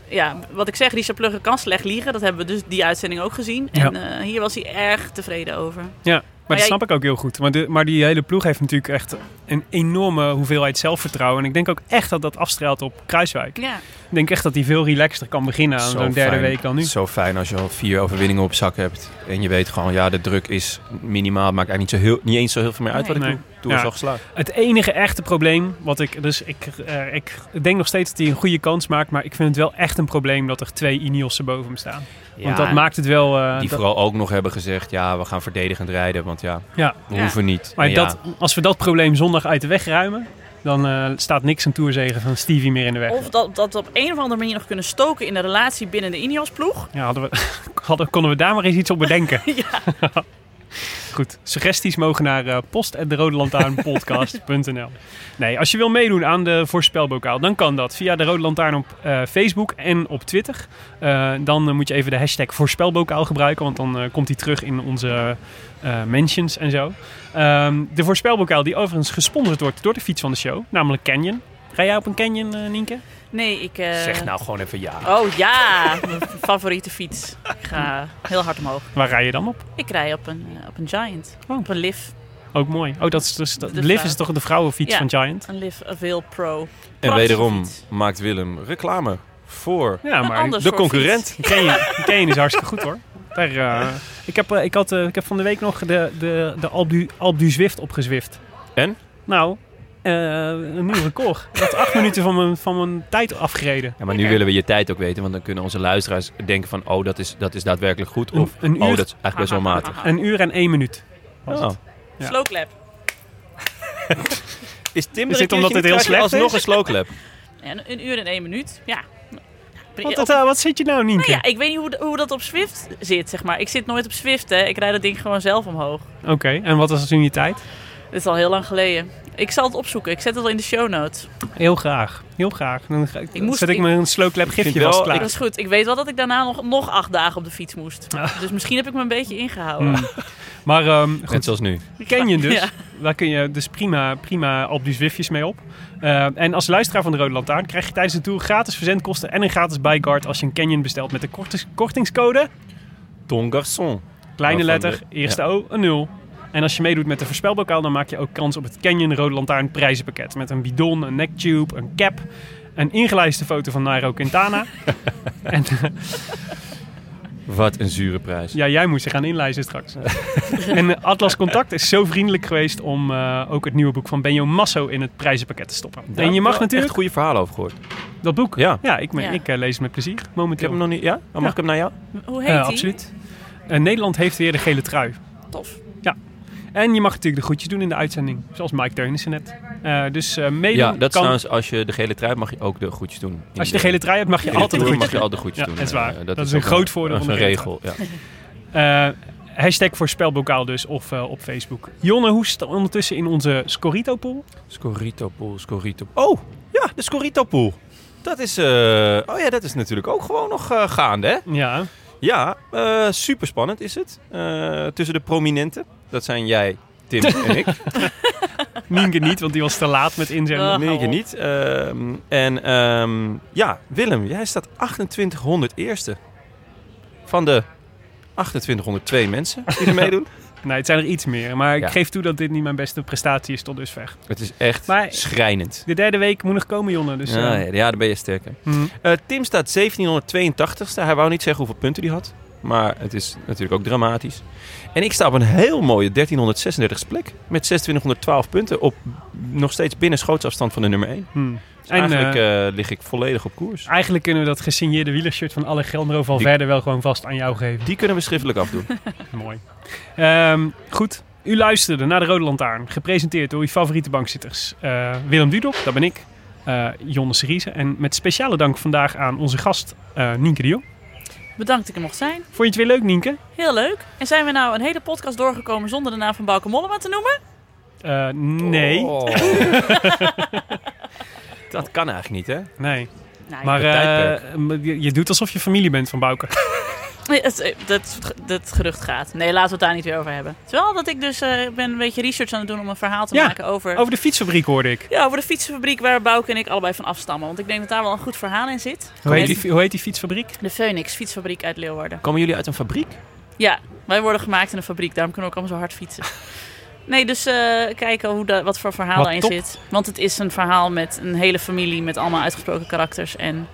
ja, wat ik zeg, Richard Plugge kan slecht liegen. Dat hebben we dus die uitzending ook gezien. Ja. En eh, hier was hij erg tevreden over. Ja, maar dat snap ik ook heel goed. Maar, de, maar die hele ploeg heeft natuurlijk echt een enorme hoeveelheid zelfvertrouwen. En ik denk ook echt dat dat afstraalt op Kruiswijk. Ja, Ik denk echt dat hij veel relaxter kan beginnen aan Zo zo'n derde fijn. week dan nu. Zo fijn als je al vier overwinningen op zak hebt. En je weet gewoon, ja, de druk is minimaal. Het maakt eigenlijk niet, zo heel, niet eens zo heel veel meer uit wat ik doe. Doe Ja. is al geslaagd. Het enige echte probleem, wat ik, dus ik, eh, ik denk nog steeds dat hij een goede kans maakt. Maar ik vind het wel echt een probleem dat er twee Ineossen boven hem staan. Want dat maakt het wel... eh, Die dat- vooral ook nog hebben gezegd, ja, we gaan verdedigend rijden. Want ja, ja. we Ja. hoeven niet. Maar dat, als we dat probleem zondag uit de weg ruimen... dan eh, staat niks een toerzegen van Stevie meer in de weg. of dat, dat we op een of andere manier nog kunnen stoken in de relatie binnen de Ineos-ploeg. Ja, hadden we, hadden, konden we daar maar eens iets op bedenken. Ja. Goed, suggesties mogen naar uh, post.derodelantaarnpodcast.nl Nee, als je wil meedoen aan de voorspelbokaal, dan kan dat via de Rode Lantaarn op eh, Facebook en op Twitter. Eh, dan eh, moet je even de hashtag voorspelbokaal gebruiken, want dan eh, komt die terug in onze eh, mentions en zo. Ehm, de voorspelbokaal die overigens gesponsord wordt door de fiets van de show, namelijk Canyon. Rij jij op een Canyon, eh, Nienke? Nee, ik... eh, Zeg nou gewoon even ja. Oh ja, mijn favoriete fiets. Ik ga heel hard omhoog. Waar rij je dan op? Ik rij op een, eh, op een Giant. Oh. Op een Liv. Ook mooi. Oh, dat is dus, dat, De Liv is toch de vrouwenfiets Ja. van Giant? Een Liv Avail Pro. En wederom fiets. maakt Willem reclame voor Ja, maar de concurrent. Canyon is hartstikke goed hoor. Daar, eh, ik, heb, ik, had, ik heb van de week nog de, de, de Alpe du Zwift opgezwift. En? Nou, een nieuw record. Ik had acht minuten van mijn, van mijn tijd afgereden. Ja, maar nu willen we je tijd ook weten, want dan kunnen onze luisteraars denken van, oh, dat is, dat is daadwerkelijk goed. Of, een oh, uur- dat is eigenlijk best wel matig. Een uur en één minuut. Was Oh. het. Ja. Slow clap. Is Tim Is er dit een omdat het heel niet, slecht alsnog is? een slow clap. En een uur en één minuut, ja. Wat, wat, eh, wat zit je nou, Nienke? Nou ja, ik weet niet hoe, hoe dat op Swift zit, zeg maar. Ik zit nooit op Swift, hè. Ik rijd dat ding gewoon zelf omhoog. Oké, en wat was toen je tijd? Dit is al heel lang geleden. Ik zal het opzoeken. Ik zet het al in de show notes. Heel graag, heel graag. Dan ga- Ik moest- zet ik ik- me een slow clap vind gifje wel- vast klaar. Dat is goed. Ik weet wel dat ik daarna nog, nog acht dagen op de fiets moest. Dus misschien heb ik me een beetje ingehouden. Hmm. Maar ehm, Net zoals nu. Canyon dus. Ja. Daar kun je dus prima, prima op die Zwiftjes mee op. Eh, en als luisteraar van de Rode Lantaarn krijg je tijdens de tour gratis verzendkosten en een gratis buyguard als je een Canyon bestelt met de kortings- kortingscode. Ton Garçon. Kleine letter, de- eerste O, een 0. En als je meedoet met de voorspelbokaal, dan maak je ook kans op het Canyon Rode Lantaarn prijzenpakket. Met een bidon, een necktube, een cap, een ingelijste foto van Nairo Quintana. en Wat een zure prijs. ja, jij moet zich gaan inlijsten straks. en eh, Atlas Contact is zo vriendelijk geweest om eh, ook het nieuwe boek van Benjo Masso in het prijzenpakket te stoppen. Daar en je mag natuurlijk echt goede verhalen over gehoord. dat boek. Ja. Ja, ik, Ja. ik eh, lees het met plezier Ik heb momenteel. hem nog niet. Ja? Oh, mag Ja. ik hem naar jou? Hoe heet die? absoluut. Nederland heeft weer de gele trui. Tof. En je mag natuurlijk de groetjes doen in de uitzending. Zoals Mike Teunissen net. Eh, dus eh meedoen Ja, dat is kan... trouwens, als je de gele trui hebt, mag je ook de groetjes doen. In Als je de gele trui hebt, mag je altijd de groetjes mag je doen. al de groetjes Ja, doen. dat is waar. Eh, Dat is een groot voordeel dat van is de regel. Ja. Eh, hashtag voorspelbokaal dus. Of eh, op Facebook. Jonne, hoe het ondertussen in onze Scorito-pool? Scorito pool, Scorito. Oh, ja, de Scorito pool. Dat is, eh, oh ja, dat is natuurlijk ook gewoon nog gaande, hè? Ja. Ja, eh super spannend is het. Eh, tussen de prominenten. Dat zijn jij, Tim en ik. Nienke niet, want die was te laat met inzenden. Oh. Nee, ik niet. Ehm, en ehm, ja, Willem, jij staat 2800 eerste. Van de 2802 mensen die er meedoen. Nee, het zijn er iets meer. Maar ik Ja. geef toe dat dit niet mijn beste prestatie is tot dusver. Het is echt Maar- schrijnend. De derde week moet nog komen, Jonne. Dus, ja, eh, ja, ja, dan ben je sterker. hm. Eh, Tim staat 1782ste. Hij wou niet zeggen hoeveel punten hij had. Maar het is natuurlijk ook dramatisch. En ik sta op een heel mooie 1336 plek. Met 2612 punten. Op nog steeds binnen schootsafstand van de nummer 1. Hm. Dus En, eigenlijk eh, eh, lig ik volledig op koers. Eigenlijk kunnen we dat gesigneerde wielershirt van Alejandro Valverde wel gewoon vast aan jou geven. Die kunnen we schriftelijk afdoen. Mooi. Ehm, goed. U luisterde naar de Rode Lantaarn. Gepresenteerd door uw favoriete bankzitters. Eh, Willem Dudok, dat ben ik. Jonne Seriese. En met speciale dank vandaag aan onze gast Nienke de Jong. Bedankt dat ik er mocht zijn. Vond je het weer leuk, Nienke? Heel leuk. En zijn we nou een hele podcast doorgekomen zonder de naam van Bauke Mollema te noemen? Eh, nee. Oh. dat kan eigenlijk niet, hè? Nee. Nou, Maar eh, je, je doet alsof je familie bent van Bouke. Nee, het, dat, dat gerucht gaat. Nee, laten we het daar niet weer over hebben. Terwijl dat ik dus eh, ben een beetje research aan het doen om een verhaal te Ja, maken over, Over de fietsfabriek hoorde ik. ja, over de fietsenfabriek waar Bouke en ik allebei van afstammen. Want ik denk dat daar wel een goed verhaal in zit. Hoe heet, die, hoe heet die fietsfabriek? De Phoenix fietsfabriek uit Leeuwarden. Komen jullie uit een fabriek? Ja, wij worden gemaakt in een fabriek. Daarom kunnen we ook allemaal zo hard fietsen. Nee, dus eh, kijken hoe dat, wat voor verhaal Wat daarin top. zit. Want het is een verhaal met een hele familie met allemaal uitgesproken karakters. En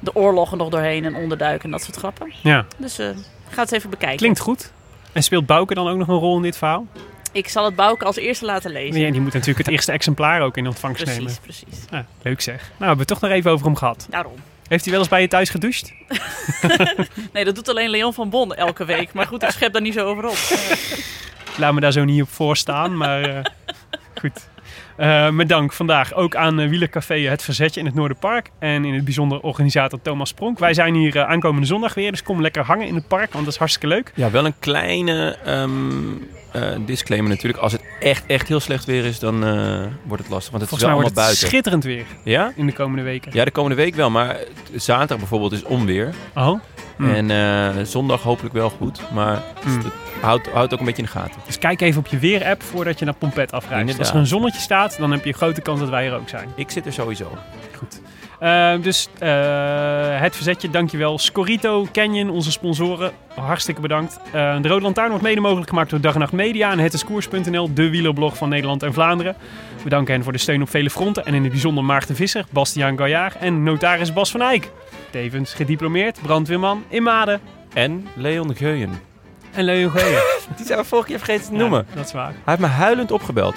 de oorlogen nog doorheen en onderduiken en dat soort grappen. Ja, Dus eh ga het even bekijken. klinkt goed. En speelt Bouke dan ook nog een rol in dit verhaal? Ik zal het Bouke als eerste laten lezen. Ja, die moet natuurlijk het eerste exemplaar ook in ontvangst nemen. precies, precies. Ah, leuk zeg. Nou, we hebben het toch nog even over hem gehad. Daarom. Heeft hij wel eens bij je thuis gedoucht? Nee, dat doet alleen Leon van Bon elke week. Maar goed, ik schep daar niet zo over op. Laat me daar zo niet op voorstaan, maar eh, goed. Eh, met dank vandaag ook aan eh, Wielercafé Het Verzetje in het Noorderpark. En in het bijzonder organisator Thomas Pronk. Wij zijn hier eh, aankomende zondag weer, dus kom lekker hangen in het park, want dat is hartstikke leuk. Ja, wel een kleine ehm, eh, disclaimer natuurlijk. Als het echt, echt heel slecht weer is, dan wordt het lastig. Want het Volgens is wel allemaal het buiten. schitterend weer Ja? in de komende weken. Ja, de komende week wel. Maar zaterdag bijvoorbeeld is onweer. Oh? Hmm. En eh, zondag hopelijk wel goed. Maar Hmm. het houdt houd ook een beetje in de gaten. Dus kijk even op je weer-app voordat je naar Pompet. Inderdaad. Als er een zonnetje staat, dan heb je een grote kans dat wij er ook zijn. Ik zit er sowieso. Goed. Eh, dus eh, het verzetje, dankjewel. Scorito, Canyon, onze sponsoren, hartstikke bedankt. De Rode Lantaarn wordt mede mogelijk gemaakt door Dag en Nacht Media en hetiskoers.nl, de wielerblog van Nederland en Vlaanderen. We danken hen voor de steun op vele fronten en in het bijzonder Maarten Visser, Bastiaan Gaillard en notaris Bas van Eyck. Tevens gediplomeerd brandweerman in Maden En Leon Geuyen. en Leon Geer. Die zijn we vorige keer vergeten te noemen. dat is waar. Hij heeft me huilend opgebeld.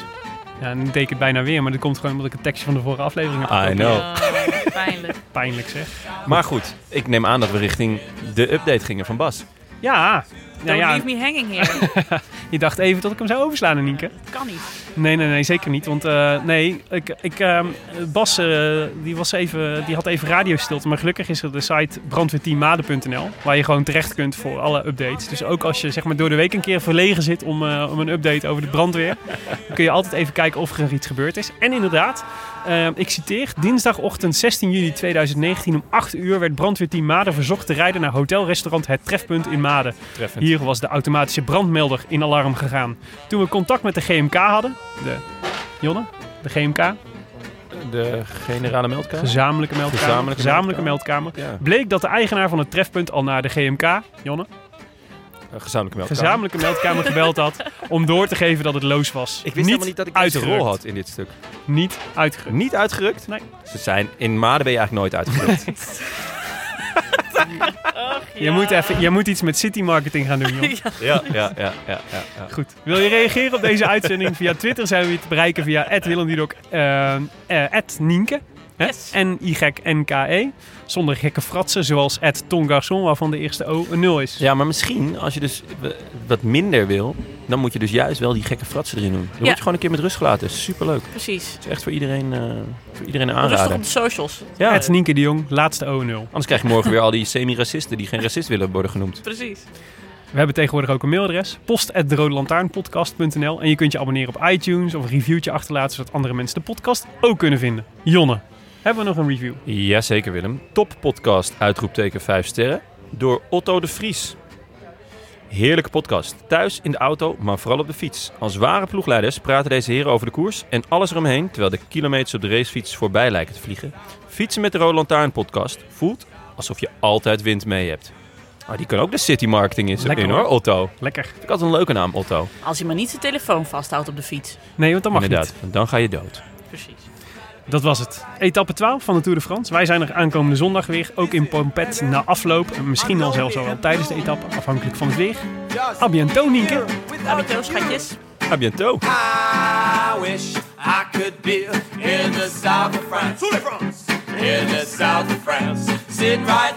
Ja, dan deed ik het bijna weer, maar dat komt gewoon omdat ik het tekstje van de vorige aflevering heb I know. Ja, pijnlijk. Pijnlijk zeg. Maar goed, ik neem aan dat we richting de update gingen van Bas. Ja. Nou Don't ja, leave me hanging here. je dacht even dat ik hem zou overslaan, Nienke. Dat kan niet. Nee, nee, nee, zeker niet. Want eh, nee, ik, ik, ehm, Bas eh, die was even, die had even radiostilte. Maar gelukkig is er de site brandweerteammade.nl. Waar je gewoon terecht kunt voor alle updates. Dus ook als je zeg maar, door de week een keer verlegen zit om, eh, om een update over de brandweer. dan kun je altijd even kijken of er iets gebeurd is. En inderdaad, eh, ik citeer. Dinsdagochtend 16 juli 2019 om 8 uur werd brandweerteam Maden verzocht te rijden naar hotelrestaurant Het Trefpunt in Maden. Treffend. Hier was de automatische brandmelder in alarm gegaan. Toen we contact met de GMK hadden, de Jonne, de GMK, De generale meldkamer? gezamenlijke meldkamer, Gezamenlijke gezamenlijke meldkamer. meldkamer, Ja. bleek dat de eigenaar van het trefpunt al naar de GMK, Jonne, gezamenlijke meldkamer. gezamenlijke meldkamer gebeld had om door te geven dat het loos was. Ik wist helemaal niet dat ik deze uitgerukt. rol had in dit stuk. Niet uitgerukt. Niet uitgerukt? Nee. Ze zijn, in Maden ben je eigenlijk nooit uitgerukt. Je, moet even, je moet iets met city marketing gaan doen, joh. ja, ja, ja, ja, ja, ja. Goed. Wil je reageren op deze uitzending? Via Twitter zijn we te bereiken via @willemdudok, eh, eh, @nienke. Hè? Yes. N-Y-N-K-E. Zonder gekke fratsen, zoals Ton Garçon, waarvan de eerste O een 0 is. Ja, maar misschien als je dus wat minder wil, dan moet je dus juist wel die gekke fratsen erin doen. Dan word je gewoon een keer met rust gelaten. Superleuk. Precies. Het is echt voor iedereen, eh, voor iedereen een Rustig aanrader. op de socials. Ja, Het Nienke de Jong, laatste O 0. anders krijg je morgen weer al die semi-racisten die geen racist willen worden genoemd. Precies. We hebben tegenwoordig ook een mailadres. post.derodelantaarnpodcast.nl En je kunt je abonneren op iTunes of een reviewtje achterlaten, zodat andere mensen de podcast ook kunnen vinden. Jonne, hebben we nog een review? Jazeker Willem. Top podcast, uitroepteken 5 sterren, door Otto de Vries. Heerlijke podcast. Thuis, in de auto, maar vooral op de fiets. Als ware ploegleiders praten deze heren over de koers en alles eromheen... terwijl de kilometers op de racefiets voorbij lijken te vliegen. Fietsen met de Rode Lantaarn podcast voelt alsof je altijd wind mee hebt. Maar die kan ook de city marketing in, Lekker, in hoor. Otto. Lekker. Vind ik altijd een leuke naam, Otto. Als hij maar niet zijn telefoon vasthoudt op de fiets. Nee, want dat mag Inderdaad, niet. dan ga je dood. Precies. Dat was het. Etappe 12 van de Tour de France. Wij zijn er aankomende zondag weer, ook in Pompet, na afloop. En misschien al zelfs al wel tijdens de etappe, afhankelijk van het weer. A bientôt, Nienke. Abito, schatjes. A bientôt. I wish I could be in the south of France. In the south of France. Sitting right